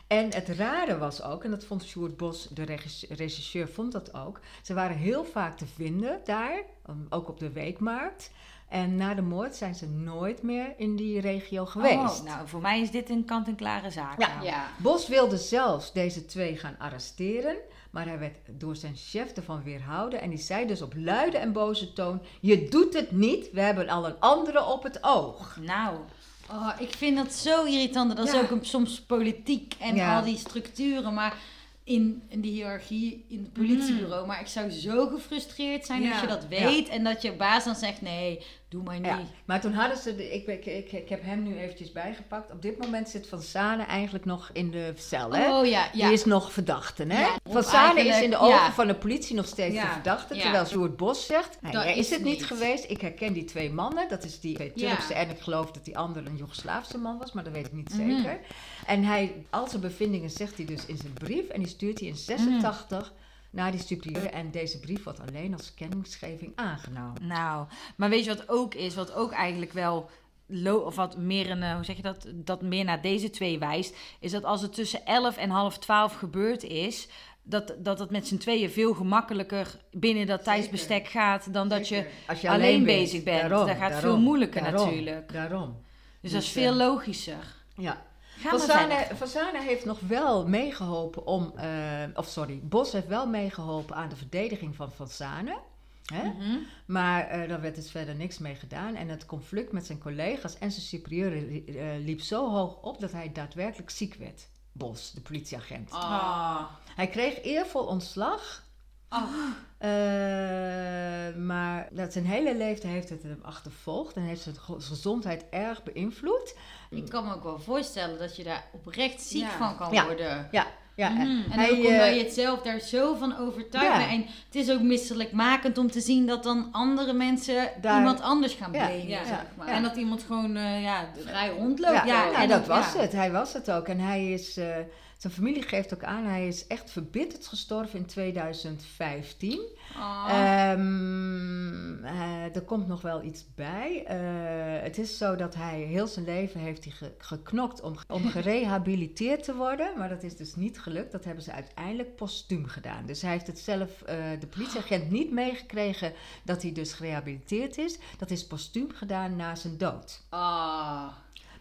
En het rare was ook, en dat vond Sjoerd Bos, de regis- regisseur, vond dat ook. Ze waren heel vaak te vinden daar, um, ook op de weekmarkt. En na de moord zijn ze nooit meer in die regio geweest. Oh, nou, voor mij is dit een kant-en-klare zaak. Ja. Ja. Bos wilde zelfs deze twee gaan arresteren, maar hij werd door zijn chef ervan weerhouden. En die zei dus op luide en boze toon: Je doet het niet, we hebben al een andere op het oog. Nou, Oh, ik vind dat zo irritant. Dat is Ja. ook een, soms politiek en Ja. al die structuren. Maar in, in de hiërarchie, in het politiebureau. Maar ik zou zo gefrustreerd zijn Ja. als je dat weet. En dat je baas dan zegt, nee, doe maar niet. Ja, maar toen hadden ze, de, ik, ik, ik, ik heb hem nu eventjes bijgepakt. Op dit moment zit Van Sane eigenlijk nog in de cel. Hè? Oh ja, ja. Die is nog verdachte. Hè? Ja, van of Sane is in de ogen ja. van de politie nog steeds Ja. de verdachte. Ja. Terwijl Sjoerd Bos zegt, Dat hij is is het niet niet. geweest. Ik herken die twee mannen. Dat is die twee. Turkse en ik geloof dat die andere een Joegoslaafse man was. Maar dat weet ik niet Mhm. zeker. En hij, al zijn bevindingen zegt hij dus in zijn brief. En die stuurt hij in 86 naar die superieur. En deze brief wordt alleen als kennisgeving aangenomen. nou. Maar weet je wat ook is? Wat ook eigenlijk wel... Of wat meer een, eh, hoe zeg je dat? Dat meer naar deze twee wijst. Is dat als het tussen 11 en half 12 gebeurd is. Dat, dat het met z'n tweeën veel gemakkelijker binnen dat tijdsbestek gaat. Dan dat je. Als je alleen bezig bent. Daarom, Dat gaat daarom, veel moeilijker daarom, natuurlijk. Daarom. Dus dat is Dus, veel eh, logischer. Ja. Zane heeft nog wel meegeholpen om, eh, of sorry, Bos heeft wel meegeholpen aan de verdediging van Van. Hè? Mhm. Maar eh daar werd dus verder niks mee gedaan. En het conflict met zijn collega's en zijn superieuren li- eh, liep zo hoog op dat hij daadwerkelijk ziek werd. Bos, de politieagent. Ah. Hij kreeg eervol ontslag. Ah. <gasps> Eh, maar dat zijn hele leven heeft het hem achtervolgd en heeft zijn gezondheid erg beïnvloed. Ik kan me ook wel voorstellen dat je daar oprecht ziek Ja. van kan Ja. worden. Ja, ja. En Hij, ook omdat eh, je het zelf daar zo van overtuigd Ja. En het is ook misselijkmakend om te zien dat dan andere mensen Daar- iemand anders gaan Ja. blamen, Ja. zeg maar. En dat iemand gewoon, eh, ja, vrij rondloopt. Ja, Ja, ja, en dat ook- was ja. het. Hij was het ook. En hij is, eh, zijn familie geeft ook aan, hij is echt verbitterd gestorven in 2015. Ah. Ehm, eh, er komt nog wel iets bij. Eh, het is zo dat hij heel zijn leven heeft hij ge- geknokt om, om <laughs> gerehabiliteerd te worden. Maar dat is dus niet gelukt. Dat hebben ze uiteindelijk postuum gedaan. Dus hij heeft het zelf, eh, de politieagent, niet meegekregen dat hij dus gerehabiliteerd is. Dat is postuum gedaan na zijn dood. Ah.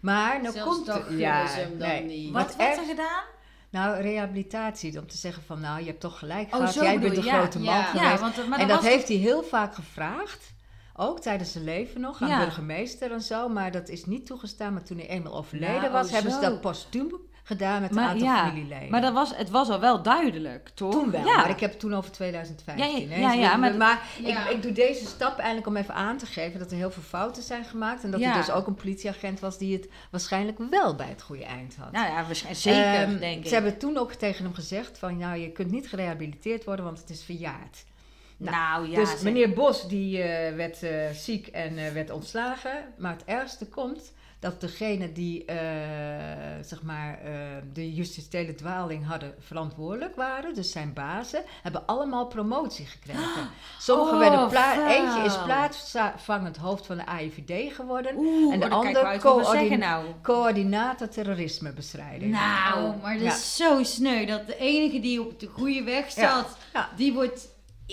Maar nou Zelfs komt dat dan niet. Wat Wat werd er gedaan? Nou, rehabilitatie. Om te zeggen van, nou, je hebt toch gelijk Oh, gehad. Jij bent de ja. grote man Ja. geweest. Ja, want, maar en dat heeft hij heel vaak gevraagd. Ook tijdens zijn leven nog, aan burgemeester en zo. Maar dat is niet toegestaan. Maar toen hij eenmaal overleden Nou, was, hebben ze dat postuum gedaan met een Maar aantal ja, familieleden. Maar dat was, het was al wel duidelijk, toch? Toen wel, Ja. maar ik heb het toen over 2015. Ja, ja, ja, Dus maar-. Ik, ik doe deze stap eigenlijk om even aan te geven dat er heel veel fouten zijn gemaakt. En dat er dus ook een politieagent was die het waarschijnlijk wel bij het goede eind had. Nou ja, waarschijnlijk zeker, Ehm, denk ik. Ze hebben toen ook tegen hem gezegd van, nou, je kunt niet gerehabiliteerd worden, want het is verjaard. Nou, nou ja, dus meneer Bos die eh, werd eh, ziek en eh, werd ontslagen. Maar het ergste komt dat degene die eh, zeg maar, eh, de justitiële dwaling hadden verantwoordelijk waren, dus zijn bazen, hebben allemaal promotie gekregen. <gasps> Sommigen Oh, werden pla- vuil. eentje is plaatsvangend hoofd van de AIVD geworden. Oeh, en de oh, dan kijk ander ik uit wat we coördin- nou. Coördinator terrorismebestrijding. Nou, Oh, maar dat Ja. is zo sneu. Dat de enige die op de goede weg Ja. zat, Ja. die wordt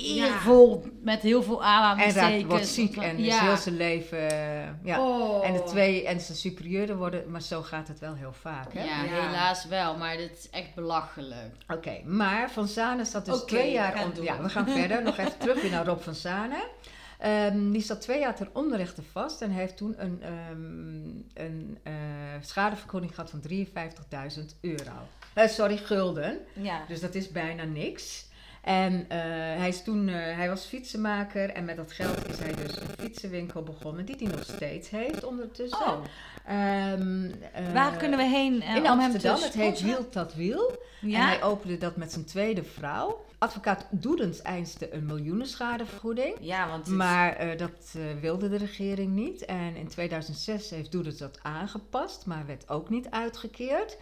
eervol met heel veel En aanhalingstekens. raakt, wordt ziek en is ja. heel zijn leven. eh, ja. Oh. En de twee en zijn superieuren worden, maar zo gaat het wel heel vaak. Hè? Ja, Ja. helaas wel, maar dit is echt belachelijk. Oké, maar Van Zanen zat dus twee jaar ga on- door. Ja, we gaan <laughs> verder. Nog even terug weer naar Rob van Zanen. Ehm, die zat twee jaar ter onrechte vast en heeft toen een, ehm, een eh, schadevergoeding gehad van 53.000 euro. Eh, sorry, gulden. Ja. Dus dat is bijna niks. En eh, hij, is toen, eh, hij was fietsenmaker en met dat geld is hij dus een fietsenwinkel begonnen, die hij nog steeds heeft ondertussen. Oh, Ehm, eh, waar kunnen we heen In om hem te Amsterdam, het heet? Wiel dat Wiel. En hij opende dat met zijn tweede vrouw. Advocaat Doedens eiste een miljoenenschadevergoeding. Ja, want het- Maar dat wilde de regering niet. En in 2006 heeft Doedens dat aangepast, maar werd ook niet uitgekeerd.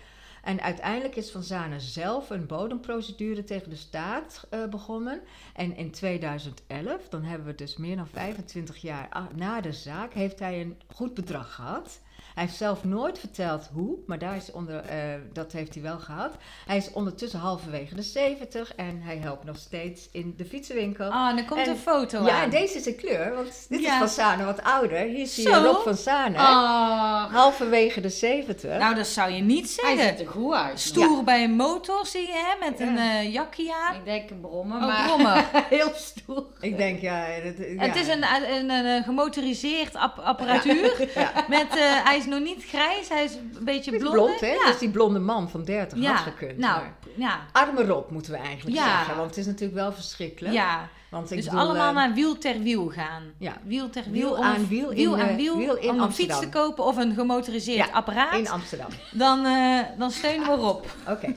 En uiteindelijk is Van Zanen zelf een bodemprocedure tegen de staat eh, begonnen. En in 2011, dan hebben we dus meer dan 25 jaar na de zaak, heeft hij een goed bedrag gehad. Hij heeft zelf nooit verteld hoe, maar daar is onder, eh, dat heeft hij wel gehad. Hij is ondertussen halverwege de 70 en hij helpt nog steeds in de fietsenwinkel. Ah, en dan komt En- een foto ja, aan. en deze is een kleur, want dit Ja. is van Sane wat ouder. Hier zie je. Rob van Sane, Ah, halverwege de 70. Nou, dat zou je niet hij zeggen. ziet er goed uit. Stoer bij een motor zie je, hè? Met een Ja. eh jakkie aan. Ik denk een brommer, Oh, maar brommer. <laughs> heel stoer. ik denk, ja... dat- ja. Het is een, een, een, een gemotoriseerd app- apparatuur. Ja. <laughs> Met, eh, hij is nog niet grijs, hij is een beetje blond. blond, hè? Ja. Dus die blonde man van 30 ja. had gekund. nou, maar- ja. Arme Rob moeten we eigenlijk Ja. zeggen, want het is natuurlijk wel verschrikkelijk. ja. Want ik Dus bedoel, allemaal eh, naar wiel ter wiel gaan. Ja. Wiel ter Wiel wiel. aan wiel in, wiel aan eh, wiel, wiel in om een fiets Amsterdam. te kopen of een gemotoriseerd Ja, apparaat. in Amsterdam. dan, eh, dan steunen we op. Oké.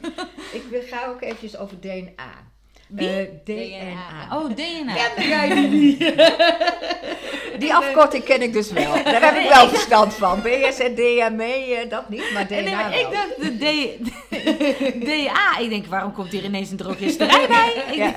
ik ga ook eventjes over DNA. Wie? Eh, DNA. Oh, DNA. Kende jij die niet? <laughs> Die afkorting ken ik dus wel. Daar heb ik wel verstand van. BSN, DME, eh, dat niet, maar DNA En nee, maar ik dacht, de D, DA. Ik denk, waarom komt hier ineens een drogisterij <laughs> bij? Ja.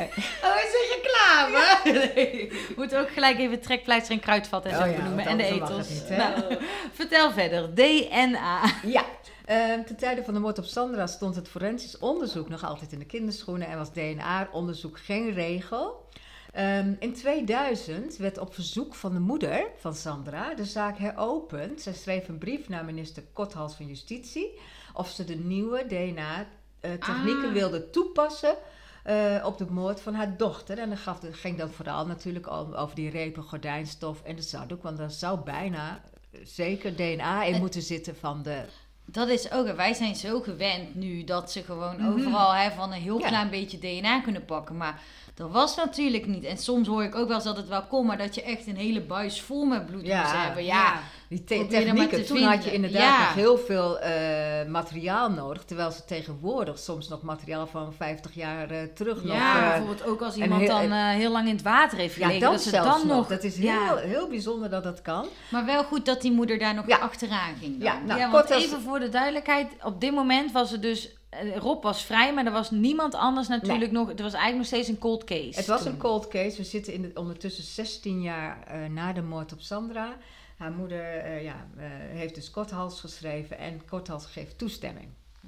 Oh, is een reclame? <laughs> we moeten ook gelijk even trekpleister en kruidvat en zo Oh ja, benoemen. En de etels. het? Nou, vertel verder. DNA. Ja. Eh, ten tijde van de moord op Sandra stond het forensisch onderzoek nog altijd in de kinderschoenen en was DNA-onderzoek geen regel. Ehm, in 2000 werd op verzoek van de moeder van Sandra de zaak heropend. Zij schreef een brief naar minister Kothals van Justitie of ze de nieuwe DNA-technieken Ah. wilde toepassen eh, op de moord van haar dochter. En dat gaf, dat ging dan vooral natuurlijk over die repen gordijnstof en de zakdoek, want daar zou bijna zeker DNA in En- moeten zitten van de Dat is ook, wij zijn zo gewend nu dat ze gewoon Mhm. overal hè, van een heel Ja. klein beetje DNA kunnen pakken. Maar dat was natuurlijk niet. En soms hoor ik ook wel eens dat het wel kon, maar dat je echt een hele buis vol met bloed Ja. moest hebben. Ja, Die te- technieken. te Toen had je vinden. inderdaad Ja. nog heel veel eh, materiaal nodig. Terwijl ze tegenwoordig soms nog materiaal van 50 jaar eh, terug nog... Ja, eh, bijvoorbeeld ook als iemand heel- dan heel lang in het water heeft ja, gelegen. dat, dat ze zelfs dan nog. nog... Dat is heel, Ja. heel bijzonder dat dat kan. maar wel goed dat die moeder daar nog Ja. achteraan ging. Dan. Ja, nou, ja, want kort als- even voor de duidelijkheid. Op dit moment was er dus... Rob was vrij, maar er was niemand anders natuurlijk nog... Er was eigenlijk nog steeds een cold case. Het was toen. een cold case. We zitten in de, ondertussen 16 jaar eh, na de moord op Sandra. Haar moeder eh, ja, eh, heeft dus Korthals geschreven en Korthals geeft toestemming.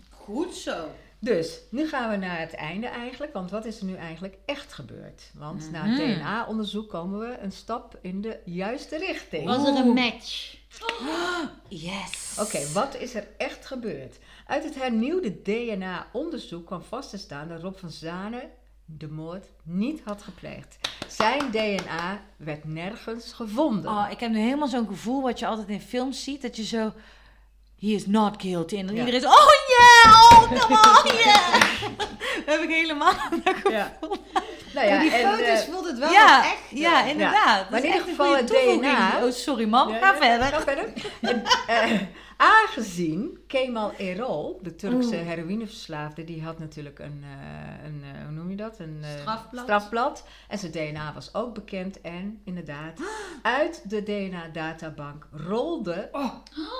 Goed zo. Dus, nu gaan we naar het einde eigenlijk. Want wat is er nu eigenlijk echt gebeurd? Want na Mhm. het DNA-onderzoek komen we een stap in de juiste richting. Was er een match? <gasps> Yes. Oké, wat is er echt gebeurd? Uit het hernieuwde DNA-onderzoek kwam vast te staan dat Rob van Zanen de moord niet had gepleegd. Zijn DNA werd nergens gevonden. Oh, ik heb nu helemaal zo'n gevoel wat je altijd in films ziet. Dat je zo... He is not guilty. En dan Ja. iedereen zo... Oh yeah! Oh, come on, <laughs> yeah! <laughs> dat heb ik helemaal dat gevoel. Ja. Nou ja, die en, foto's eh, voelt het wel ja, echt. ja, inderdaad. Maar Dat in is ieder geval het. DNA. Oh, sorry mam. Ja, Ga ja, verder. Ga verder. En, eh, aangezien Kemal Erol, de Turkse heroïneverslaafde, die had natuurlijk een, eh, een eh, hoe noem je dat? Een eh, Strafblad. strafblad. En zijn DNA was ook bekend. En inderdaad, uit de DNA-databank rolde Oh.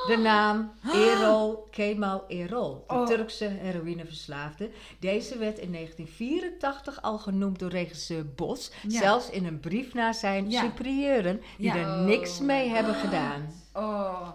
de naam <gasps> Erol Kemal Erol, de Oh. Turkse heroïneverslaafde. Deze werd in 1984 al genoemd door regisseur Bos, Ja. zelfs in een brief naar zijn Ja. superieuren, die Ja. er niks mee hebben gedaan. Oh.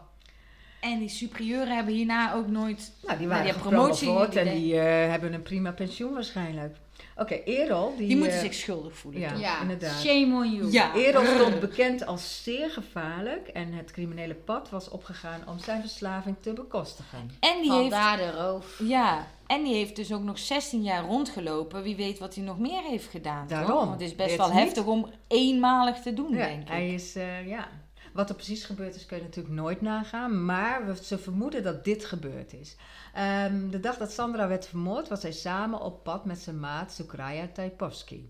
En die superieuren hebben hierna ook nooit... Nou, die waren die promotie, en die die eh, hebben een prima pensioen waarschijnlijk. Oké, Erol, die... Die moeten eh, zich schuldig voelen. ja. Ja, inderdaad. shame on you. Ja. Erol <laughs> stond bekend als zeer gevaarlijk en het criminele pad was opgegaan om zijn verslaving te bekostigen. En die heeft... De roof. Ja, en die heeft dus ook nog 16 jaar rondgelopen. Wie weet wat hij nog meer heeft gedaan. toch? Daarom. Want het is best wel niet. heftig om eenmalig te doen, Ja, denk ik. hij is, eh, ja. Wat er precies gebeurd is, kun je natuurlijk nooit nagaan. Maar we, ze vermoeden dat dit gebeurd is. Ehm, de dag dat Sandra werd vermoord, was hij samen op pad met zijn maat Sukraya Taipovsky.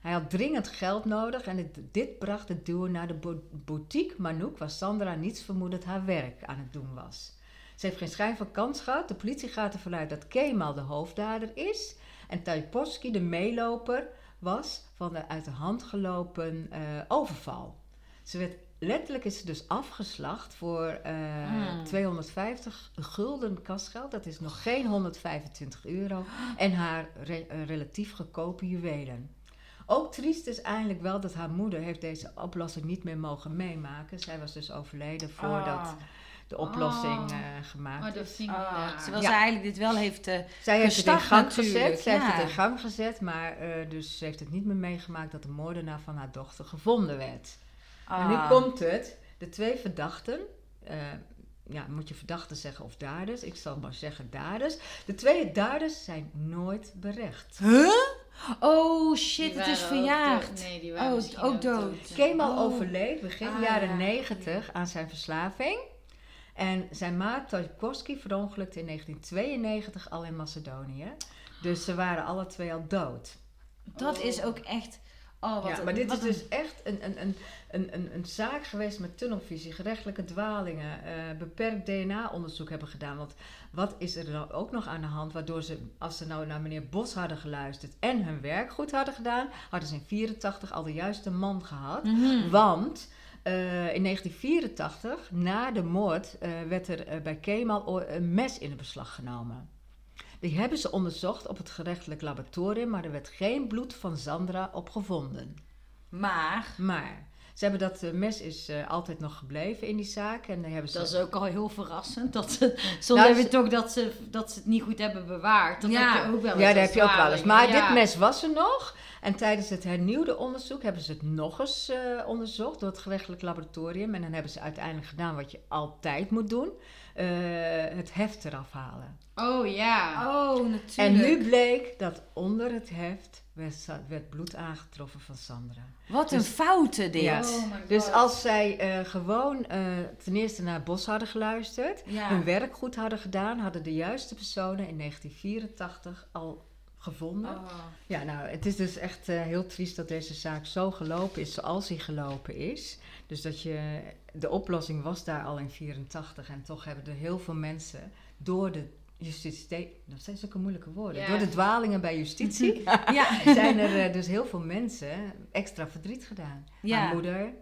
Hij had dringend geld nodig en dit bracht het duo naar de bo- boutique Manouk, waar Sandra niets vermoedend haar werk aan het doen was. Ze heeft geen schijn van kans gehad. De politie gaat ervan uit dat Kemal de hoofddader is en Taipovsky de meeloper was van de uit de hand gelopen eh, overval. Ze werd, letterlijk is ze dus afgeslacht voor eh, Hmm. 250 gulden kasgeld. Dat is nog geen 125 euro. En haar re- eh, relatief goedkope juwelen. Ook triest is eigenlijk wel dat haar moeder heeft deze oplossing niet meer mogen meemaken. Zij was dus overleden voordat Ah. de oplossing Oh. eh, gemaakt. Oh, dat vind ik Ah, ja. terwijl Ja. ze eigenlijk dit wel heeft... eh, Zij heeft het in gang natuurlijk, gezet. Zij heeft het in gang gezet, maar eh, dus ze heeft het niet meer meegemaakt dat de moordenaar van haar dochter gevonden werd. En nu ah. komt het. De twee verdachten, eh, ja, moet je verdachten zeggen of daders? Ik zal maar zeggen daders. De twee daders zijn nooit berecht. Huh? Oh shit, het is verjaagd. Nee, die waren Oh, misschien ook dood. Kemal Oh. overleed begin Ah, jaren ja. 90 aan zijn verslaving. En zijn maat Tchaikovsky verongelukte in 1992 al in Macedonië. Dus ze waren alle twee al dood. Dat is ook echt... Oh, wat ja, een- maar dit wat is een- dus echt een, een, een, een, een, een zaak geweest met tunnelvisie, gerechtelijke dwalingen, eh, beperkt DNA-onderzoek hebben gedaan. Want wat is er dan ook nog aan de hand waardoor ze, als ze nou naar meneer Bos hadden geluisterd en hun werk goed hadden gedaan, hadden ze in 84 al de juiste man gehad. Mhm. Want eh, in 1984, na de moord, eh, werd er bij Kemal een mes in beslag genomen. Die hebben ze onderzocht op het gerechtelijk laboratorium, maar er werd geen bloed van Sandra op gevonden. Maar... Maar ze hebben dat eh, mes is eh, altijd nog gebleven in die zaak en hebben ze. Dat is ook al heel verrassend. Dat ze, soms Nou, heb je ze- toch dat ze, dat ze het niet goed hebben bewaard. Dat Ja. heb je ook wel eens ja, dat heb je ook wel eens. Maar Ja. dit mes was er nog. En tijdens het hernieuwde onderzoek hebben ze het nog eens eh, onderzocht door het gerechtelijk laboratorium. En dan hebben ze uiteindelijk gedaan wat je altijd moet doen: eh, het heft eraf halen. Oh ja. Oh, natuurlijk. En nu bleek dat onder het heft werd, werd bloed aangetroffen van Sandra. Wat een Dus- foute dit. Ja. Oh Dus als zij eh, gewoon eh, ten eerste naar Bos hadden geluisterd, Ja. hun werk goed hadden gedaan, hadden de juiste personen in 1984 al gevonden. Oh. Ja, nou, het is dus echt eh, heel triest dat deze zaak zo gelopen is zoals hij gelopen is. Dus dat je, de oplossing was daar al in 84 en toch hebben er heel veel mensen door de justitie, dat zijn zulke moeilijke woorden, Ja. door de dwalingen bij justitie <laughs> <laughs> Ja. zijn er eh, dus heel veel mensen extra verdriet gedaan. Ja. Mijn moeder,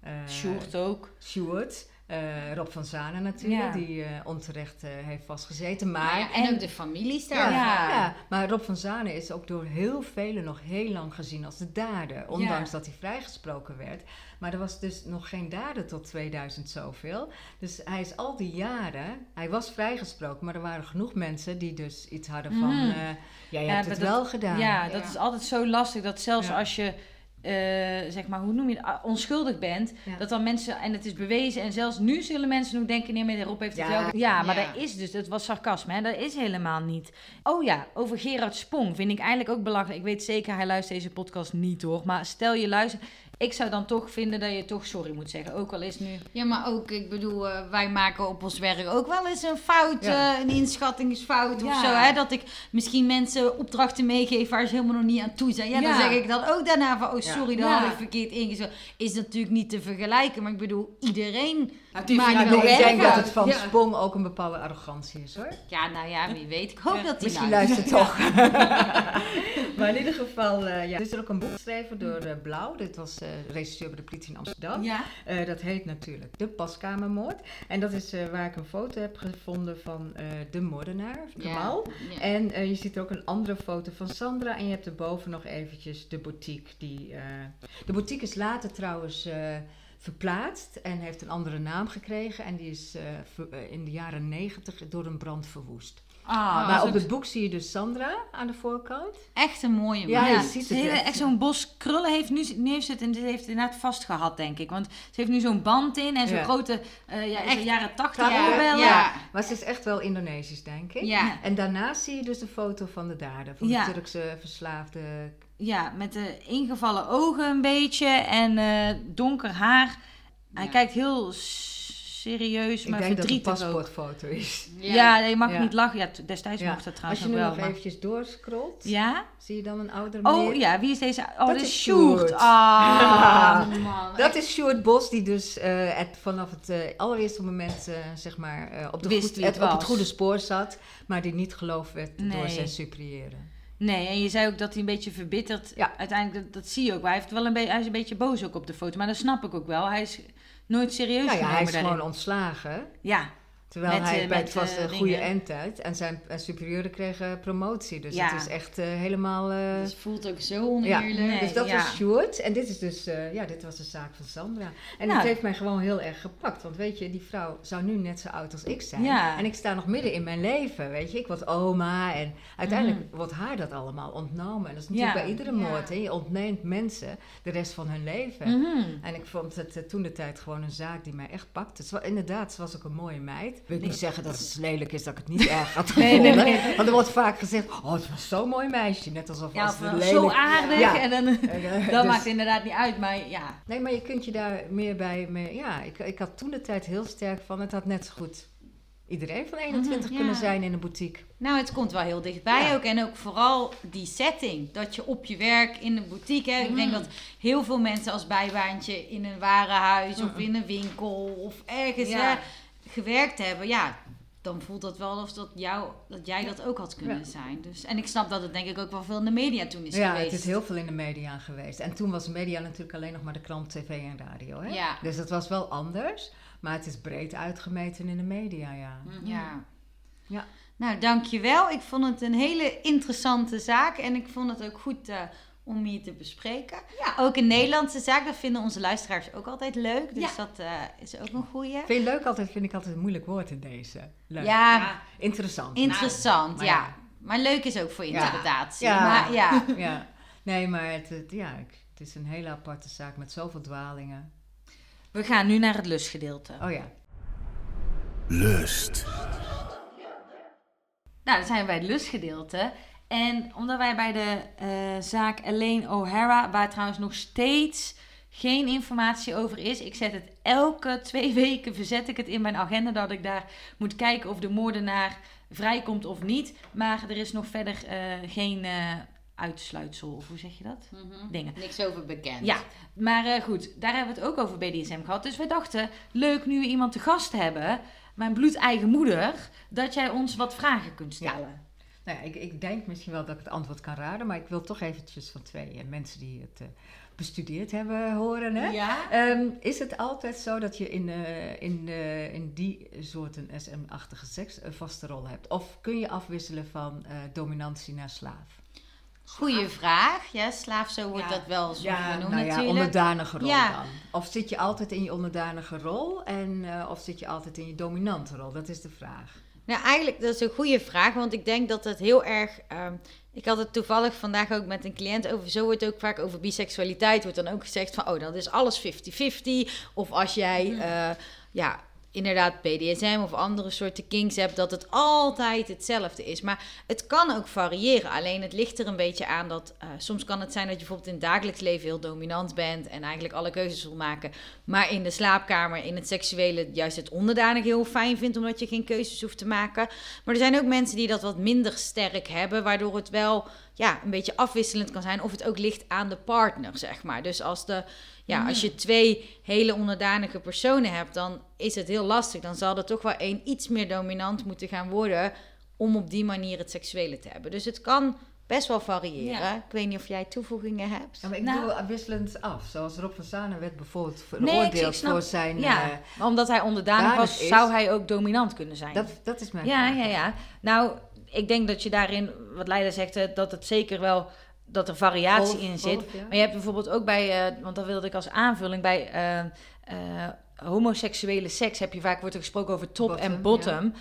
eh Sjoerd ook. Sjoerd, eh, Rob van Zanen natuurlijk, Ja. die eh, onterecht eh, heeft vastgezeten. Maar ja, en, ook de families daar. Ja. ja. maar Rob van Zanen is ook door heel velen nog heel lang gezien als de dader. Ondanks dat hij vrijgesproken werd. Maar er was dus nog geen dader tot 2000 zoveel. Dus hij is al die jaren, hij was vrijgesproken, maar er waren genoeg mensen die dus iets hadden van, ja, je Ja, hebt het dat- wel gedaan. Ja, dat is altijd zo lastig. Dat zelfs Ja. als je, eh, zeg maar, hoe noem je het, Ah, onschuldig bent, Ja. dat dan mensen, en het is bewezen, en zelfs nu zullen mensen nog denken, nee, maar Rob heeft het Ja. wel. Ja, maar Ja. dat is dus, dat was sarcasme, hè? dat is helemaal niet. Oh ja, over Gerard Spong vind ik eigenlijk ook belachelijk. Ik weet zeker, hij luistert deze podcast niet hoor, maar stel je luistert, ik zou dan toch vinden dat je toch sorry moet zeggen, ook al is nu. Ja, maar ook, ik bedoel, eh, wij maken op ons werk ook wel eens een fout, Ja. eh, een inschattingsfout of zo. Hè? Dat ik misschien mensen opdrachten meegeef waar ze helemaal nog niet aan toe zijn. Ja, dan zeg ik dan ook daarna van, oh sorry, dat Ja. had ik verkeerd ingezet. Is natuurlijk niet te vergelijken, maar ik bedoel, iedereen Nou, wel ik denk dat het van Ja. Sprong ook een bepaalde arrogantie is hoor. Ja, nou ja, wie weet. Ik hoop Ja, dat hij Misschien luistert. luistert toch. <laughs> maar in ieder geval, eh, ja. er is er ook een boek geschreven door eh, Blauw. Dit was eh, regisseur bij de politie in Amsterdam. Ja. Dat heet natuurlijk De Paskamermoord. En dat is waar ik een foto heb gevonden van de moordenaar, Kamal. Ja. En je ziet ook een andere foto van Sandra. En je hebt erboven nog eventjes de boutique. Die, de boutique is later trouwens verplaatst en heeft een andere naam gekregen. En die is eh, eh, in de jaren negentig door een brand verwoest. Ah, maar op het boek zie je dus Sandra aan de voorkant. Echt een mooie Ja, man. je Ja, ziet ze het hele- echt. echt zo'n bos krullen heeft nu, nu heeft ze het, en ze heeft het inderdaad vastgehad, denk ik. Want ze heeft nu zo'n band in en zo'n Ja. grote, eh ja, Echt. jaren tachtig Ja, ja. Maar ze is echt wel Indonesisch, denk ik. Ja. En daarnaast zie je dus de foto van de dader. Van Ja. de Turkse verslaafde... Ja, met de ingevallen ogen een beetje en eh, donker haar. Hij kijkt heel serieus, Ik maar denk dat het een verdrietig ook. paspoortfoto is. Ja, je mag Ja. niet lachen. Ja, destijds Ja. mocht dat Als trouwens je nu nog nog wel. maar- eventjes doorscrollt, Ja? zie je dan een oudere meneer. Oh ja, wie is deze? Oh, Dat dat is Sjoerd. Ah. man. <laughs> Dat is Sjoerd Bos, die dus eh, het, vanaf het eh, allereerste moment eh, zeg maar, eh, op, de Wist goed- wie het het- op het goede spoor zat, maar die niet geloofd werd door zijn superiëren. Nee, en je zei ook dat hij een beetje verbitterd. Ja. Uiteindelijk, dat, dat zie je ook. Hij, heeft wel een beetje, hij is een beetje boos ook op de foto. Maar dat snap ik ook wel. Hij is nooit serieus Nou ja, genomen hij is daarin. gewoon ontslagen. Ja, Terwijl Met, hij bij het was een goede endtijd en zijn eh, superieuren kregen promotie. Dus Ja. het is echt eh, helemaal... eh, Dus het voelt ook zo oneerlijk. Nee, dus dat ja. was Sjoerd. En dit is dus, ja, dit was de zaak van Sandra. En Nou. het heeft mij gewoon heel erg gepakt. Want weet je, die vrouw zou nu net zo oud als ik zijn. Ja. En ik sta nog midden in mijn leven, weet je. Ik word oma en uiteindelijk Mhm. wordt haar dat allemaal ontnomen. En dat is natuurlijk Ja. bij iedere Ja. moord. Hè. Je ontneemt mensen de rest van hun leven. Mhm. En ik vond het toen de tijd gewoon een zaak die mij echt pakte. Het was, inderdaad, ze was ook een mooie meid. Wil ik niet zeggen dat het lelijk is dat ik het niet erg had <laughs> Nee, nee, nee. Want er wordt vaak gezegd, oh het was zo'n mooi meisje. Net alsof Ja, als het lelijk... zo aardig. Ja. En dan, <laughs> Eh, dat dus- maakt inderdaad niet uit. Maar ja, Nee, maar je kunt je daar meer bij... Mee, ja, ik, ik had toen de tijd heel sterk van... Het had net zo goed iedereen van 21 Mhm, kunnen ja. zijn in een boutique. Nou, het komt wel heel dichtbij Ja. ook. En ook vooral die setting. Dat je op je werk in een boutique hebt. Ik denk dat heel veel mensen als bijbaantje in een warenhuis of in een winkel of ergens Ja. hè, gewerkt hebben. Ja, dan voelt dat wel alsof dat, jou, dat jij dat ook had kunnen Ja. zijn. Dus, en ik snap dat het denk ik ook wel veel in de media toen is ja, geweest. het is heel veel in de media geweest. En toen was media natuurlijk alleen nog maar de krant, tv en radio. Hè? Ja. Dus dat was wel anders. Maar het is breed uitgemeten in de media, ja. Ja. Ja. Nou, dankjewel. Ik vond het een hele interessante zaak. En ik vond het ook goed eh, om hier te bespreken. Ja. Ook een Nederlandse zaak. Dat vinden onze luisteraars ook altijd leuk. Dus Ja. dat eh, is ook een goeie. Vind je leuk altijd, vind ik altijd een moeilijk woord in deze. Leuk. Ja, Interessant. interessant. maar ja. ja. Maar leuk is ook voor Ja. interpretatie. Ja. Maar ja. <laughs> ja. Nee, maar het, het- ja, het is een hele aparte zaak met zoveel dwalingen. we gaan nu naar het lustgedeelte. Oh ja. Lust. Nou, dan zijn we bij het lustgedeelte. En omdat wij bij de eh, zaak Elaine O'Hara, waar trouwens nog steeds geen informatie over is. Ik zet het elke twee <laughs> weken, verzet ik het in mijn agenda dat ik daar moet kijken of de moordenaar vrijkomt of niet. Maar er is nog verder eh, geen eh, uitsluitsel, of hoe zeg je dat? Dingen. Niks over bekend. Ja, maar goed, daar hebben we het ook over BDSM gehad. Dus wij dachten, leuk nu we iemand te gast hebben, mijn bloedeigen moeder, dat jij ons wat vragen kunt stellen. Nou ja, ik, ik denk misschien wel dat ik het antwoord kan raden, maar ik wil toch eventjes van twee eh, mensen die het eh, bestudeerd hebben horen. Hè? Ja? Ehm, is het altijd zo dat je in, eh, in, eh, in die soorten SM-achtige seks een vaste rol hebt? Of kun je afwisselen van eh, dominantie naar slaaf? Goeie vraag. Ja, slaaf, zo wordt Ja. dat wel zo genoemd nou ja, natuurlijk. onderdanige rol Ja. dan. Of zit je altijd in je onderdanige rol en eh, of zit je altijd in je dominante rol? Dat is de vraag. Nou, eigenlijk, dat is een goede vraag, want ik denk dat het heel erg... ehm, ik had het toevallig vandaag ook met een cliënt over, zo wordt ook vaak over biseksualiteit, wordt dan ook gezegd van, oh, dat is alles 50-50. Of als jij, eh, ja, inderdaad BDSM of andere soorten kinks hebt, dat het altijd hetzelfde is. Maar het kan ook variëren, alleen het ligt er een beetje aan dat, eh, soms kan het zijn dat je bijvoorbeeld in het dagelijks leven heel dominant bent en eigenlijk alle keuzes wil maken, maar in de slaapkamer, in het seksuele, juist het onderdanig heel fijn vindt, omdat je geen keuzes hoeft te maken. Maar er zijn ook mensen die dat wat minder sterk hebben, waardoor het wel ja, een beetje afwisselend kan zijn. Of het ook ligt aan de partner, zeg maar. Dus als, de, ja, als je twee hele onderdanige personen hebt, dan is het heel lastig. Dan zal er toch wel één iets meer dominant moeten gaan worden om op die manier het seksuele te hebben. Dus het kan best wel variëren. Ja. Ik weet niet of jij toevoegingen hebt. Ja, maar ik Nou- bedoel wisselend af. Zoals Rob van Zanen werd bijvoorbeeld Nee, veroordeeld snap- voor zijn... Ja, eh, maar omdat hij onderdanig danig was, is- zou hij ook dominant kunnen zijn. dat, dat is mijn ja, vraag. ja, ja. Nou, ik denk dat je daarin, wat Leida zegt, eh, dat het zeker wel, dat er variatie in zit. ja. Maar je hebt bijvoorbeeld ook bij, eh, want dat wilde ik als aanvulling, bij eh, eh, homoseksuele seks heb je vaak, wordt er gesproken over top Bottom, en bottom.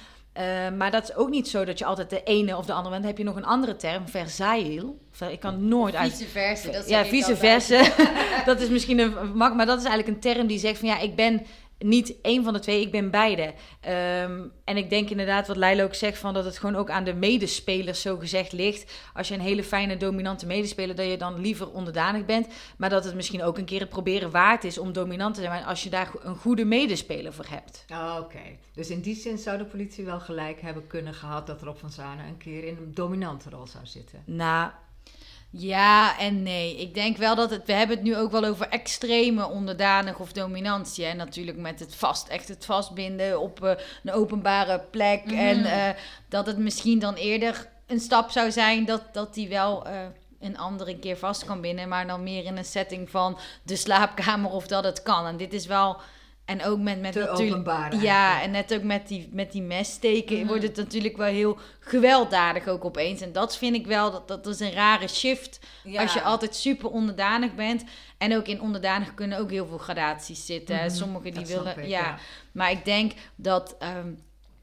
Maar dat is ook niet zo dat je altijd de ene of de andere bent. Dan heb je nog een andere term, verzeil. Ik kan nooit uit... Vice versa. Dat ja, vice versa. <laughs> dat is misschien een mak, maar dat is eigenlijk een term die zegt van ja, ik ben niet één van de twee, ik ben beide. Ehm, en ik denk inderdaad wat Leila ook zegt van dat het gewoon ook aan de medespelers zo gezegd ligt. Als je een hele fijne dominante medespeler, dat je dan liever onderdanig bent, maar dat het misschien ook een keer het proberen waard is om dominant te zijn, maar als je daar een goede medespeler voor hebt. Oké, dus in die zin zou de politie wel gelijk hebben kunnen gehad dat Rob van Zanen een keer in een dominante rol zou zitten. Nou, Ja en nee. Ik denk wel dat het. We hebben het nu ook wel over extreme onderdanig of dominantie. En natuurlijk met het vast, echt het vastbinden op eh, een openbare plek. Mhm. En eh, dat het misschien dan eerder een stap zou zijn dat, dat die wel. eh, een ander een keer vast kan binden, maar dan meer in een setting van de slaapkamer of dat het kan. En dit is wel En ook met, met natuurlijk... Ja, en net ook met die, met die messteken Mhm. wordt het natuurlijk wel heel gewelddadig ook opeens. En dat vind ik wel, dat, dat is een rare shift als je altijd super onderdanig bent. En ook in onderdanig kunnen ook heel veel gradaties zitten. Mhm, Sommigen die dat willen... ik, ja. ja. maar ik denk dat, ehm,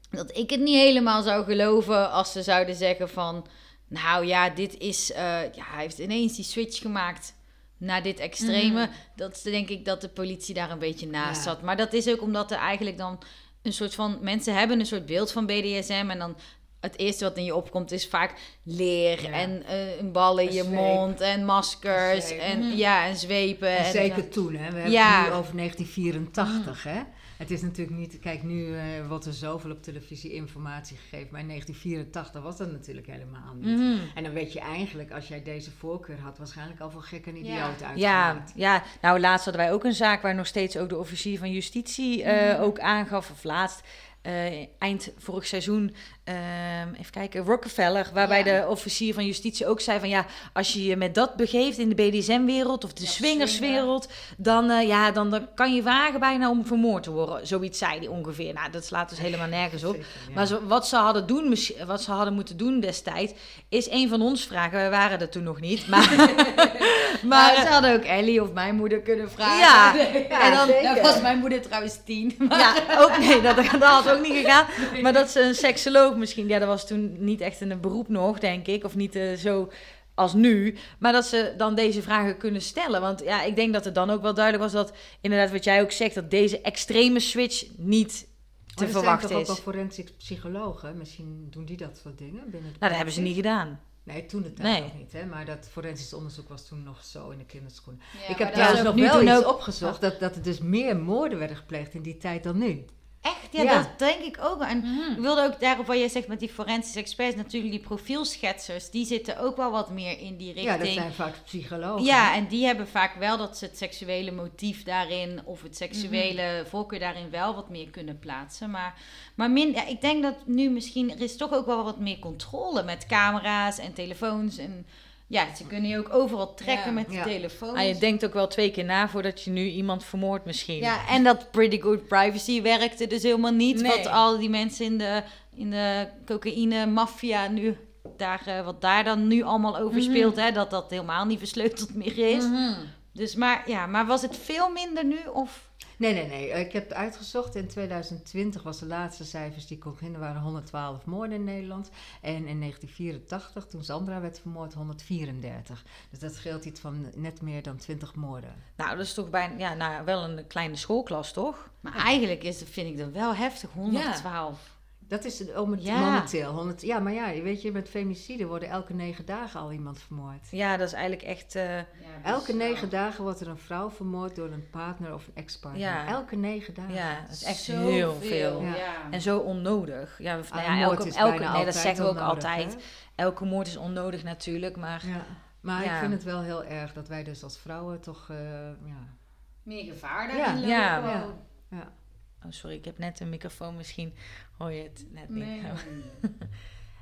dat ik het niet helemaal zou geloven als ze zouden zeggen van... Nou ja, dit is... eh, ja, hij heeft ineens die switch gemaakt naar dit extreme. Mhm. Dat denk ik dat de politie daar een beetje naast Ja. zat. Maar dat is ook omdat er eigenlijk dan een soort van... Mensen hebben een soort beeld van BDSM en dan... Het eerste wat in je opkomt is vaak leer Ja. en eh, een bal in Een je zweep. mond en maskers en Mhm. ja en zwepen. En En, zeker toen, hè. We hebben Ja. het nu over 1984, hè. Het is natuurlijk niet... Kijk, nu eh, wordt er zoveel op televisie informatie gegeven. Maar in 1984 was dat natuurlijk helemaal niet. Mhm. En dan weet je eigenlijk, als jij deze voorkeur had... waarschijnlijk al voor gek en idioot Ja. Ja, uitgemaakt. ja, nou laatst hadden wij ook een zaak waar nog steeds ook de officier van justitie eh, ook aangaf, of laatst, eh, eind vorig seizoen, ehm, even kijken, Rockefeller, waarbij Ja. de officier van justitie ook zei van ja, als je je met dat begeeft in de BDSM-wereld of de Ja, swingerswereld, dan, eh, ja, dan, dan kan je wagen bijna om vermoord te worden. Zoiets zei hij ongeveer. Nou, dat slaat dus helemaal nergens op. Zeker, ja. Maar zo- wat, ze hadden doen, wat ze hadden moeten doen destijds, is een van ons vragen. Wij waren er toen nog niet. Maar, <laughs> <laughs> maar maar ze hadden ook Ellie of mijn moeder kunnen vragen. Ja. <laughs> en dan was mijn moeder trouwens tien. Ja, ook nee, dat, dat had ook niet gegaan. Maar dat ze een seksoloog misschien, ja, dat was toen niet echt een beroep nog, denk ik, of niet eh, zo als nu. Maar dat ze dan deze vragen kunnen stellen. Want ja, ik denk dat het dan ook wel duidelijk was dat, inderdaad, wat jij ook zegt, dat deze extreme switch niet te Maar er verwachten zijn toch is. ook wel forensic psychologen? Misschien doen die dat soort dingen binnen Nou, dat hebben ze niet gedaan. Nee, toen tijd Nee. nog niet, hè. Maar dat forensisch onderzoek was toen nog zo in de kinderschoenen. Ja, ik heb trouwens nog wel iets ook- opgezocht... Dat, dat er dus meer moorden werden gepleegd in die tijd dan nu. Echt? Ja, Ja. dat denk ik ook. En ik wilde ook daarop wat jij zegt met die forensische experts, natuurlijk die profielschetsers, die zitten ook wel wat meer in die richting. Ja, dat zijn vaak psychologen. Ja, en die hebben vaak wel dat ze het seksuele motief daarin of het seksuele voorkeur daarin wel wat meer kunnen plaatsen. Maar, maar min, ja, ik denk dat nu misschien er is toch ook wel wat meer controle met camera's en telefoons. En ja, ze kunnen je ook overal trekken Ja. met die Ja. telefoons. Ah, je denkt ook wel twee keer na voordat je nu iemand vermoordt misschien. Ja, en dat pretty good privacy werkte dus helemaal niet. Nee. Wat al die mensen in de, in de cocaïne maffia nu daar, eh, wat daar dan nu allemaal over Mhm. speelt, hè, dat dat helemaal niet versleuteld meer is. Mhm. Dus maar ja, maar was het veel minder nu of? Nee, nee, nee. Ik heb uitgezocht. In 2020 was de laatste cijfers die ik kon vinden, waren 112 moorden in Nederland. En in 1984, toen Sandra werd vermoord, 134. Dus dat scheelt iets van net meer dan 20 moorden. Nou, dat is toch bijna, ja, nou, wel een kleine schoolklas, toch? Maar eigenlijk is, vind ik dat wel heftig, 112. Dat is het om het Ja. momenteel. 100, ja, maar ja, weet je, met femicide worden elke negen dagen al iemand vermoord. Ja, dat is eigenlijk echt... eh, Elke negen dagen wordt er een vrouw vermoord door een partner of een ex-partner. Ja. Elke negen dagen. ja, dat is echt Zo heel veel. Ja. En zo onnodig. Ja, nou Ah, ja, moord elke, is elke, bijna nee, dat zeggen we ook onnodig, altijd. hè? Elke moord is onnodig natuurlijk, maar... Ja. Maar Ja. ik vind het wel heel erg dat wij dus als vrouwen toch, eh, ja, Meer gevaar daarin Ja. lopen. Ja. ja. Oh, sorry, ik heb net een microfoon. Misschien hoor je het net niet. Nee. <laughs>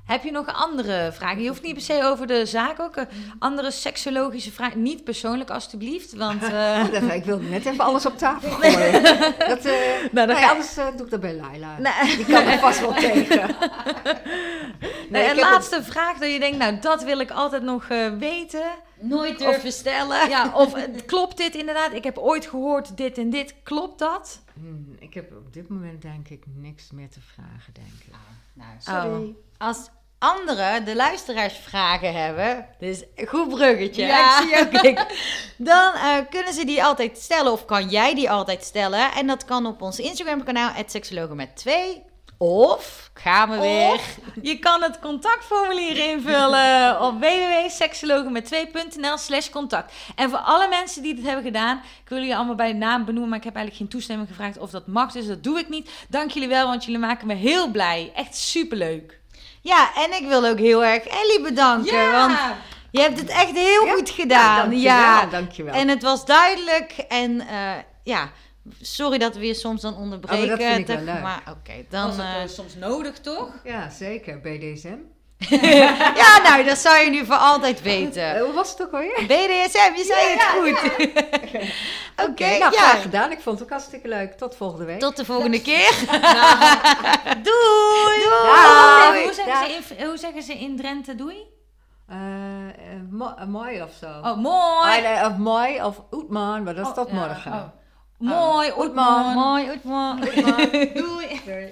Heb je nog andere vragen? Je hoeft niet per se over de zaak ook. eh, Andere seksologische vragen. Niet persoonlijk, alstublieft. Want <laughs> dat, ik wilde <laughs> net even alles op tafel gooien. Dat, eh, dan nee, ga- anders doe ik dat bij Laila. Nee. Die kan er vast wel tegen. Nee, heb laatste vraag dat je denkt, nou, dat wil ik altijd nog weten. Nooit durven stellen. Ja, of <laughs> klopt dit inderdaad? Ik heb ooit gehoord dit en dit. Klopt dat? Hmm, ik heb op dit moment denk ik niks meer te vragen, denk ik. Nou, Sorry. Oh. Als anderen, de luisteraars, vragen hebben, dus goed bruggetje, Ja. ik zie jou kijken, dan eh, kunnen ze die altijd stellen of kan jij die altijd stellen. En dat kan op ons Instagram kanaal, seksologen met 2. Of gaan we weer... Of je kan het contactformulier invullen <laughs> op www.seksologenmet2.nl slash contact. En voor alle mensen die dit hebben gedaan, ik wil jullie allemaal bij de naam benoemen, maar ik heb eigenlijk geen toestemming gevraagd of dat mag, dus dat doe ik niet. Dank jullie wel, want jullie maken me heel blij. Echt superleuk. Ja, en ik wil ook heel erg Ellie bedanken, want je hebt het echt heel Ja? goed gedaan. dankjewel, Ja, dankjewel. en het was duidelijk en eh, ja, sorry dat we je soms dan onderbreken. Oh, maar dat vind ik wel Toch, leuk. Maar oké, Dan dan... is eh, het soms nodig, toch? Ja, zeker. BDSM. <laughs> ja, nou, dat zou je nu voor altijd weten. Eh, hoe was het ook alweer? BDSM, je zei het goed. <laughs> Oké, nou, ja. graag gedaan. Ik vond het ook hartstikke leuk. Tot volgende week. Tot de volgende keer. <laughs> Doei. Dag. hoe, zeggen ze in, hoe zeggen ze in Drenthe doei? Eh, eh, mo- eh, mooi of zo. Oh, mooi. Ah, nee, of mooi of Oetman, maar dat is Oh, tot ja, morgen. oh. Mooi, Oetman. <laughs> Mooi, Oetman. Doei.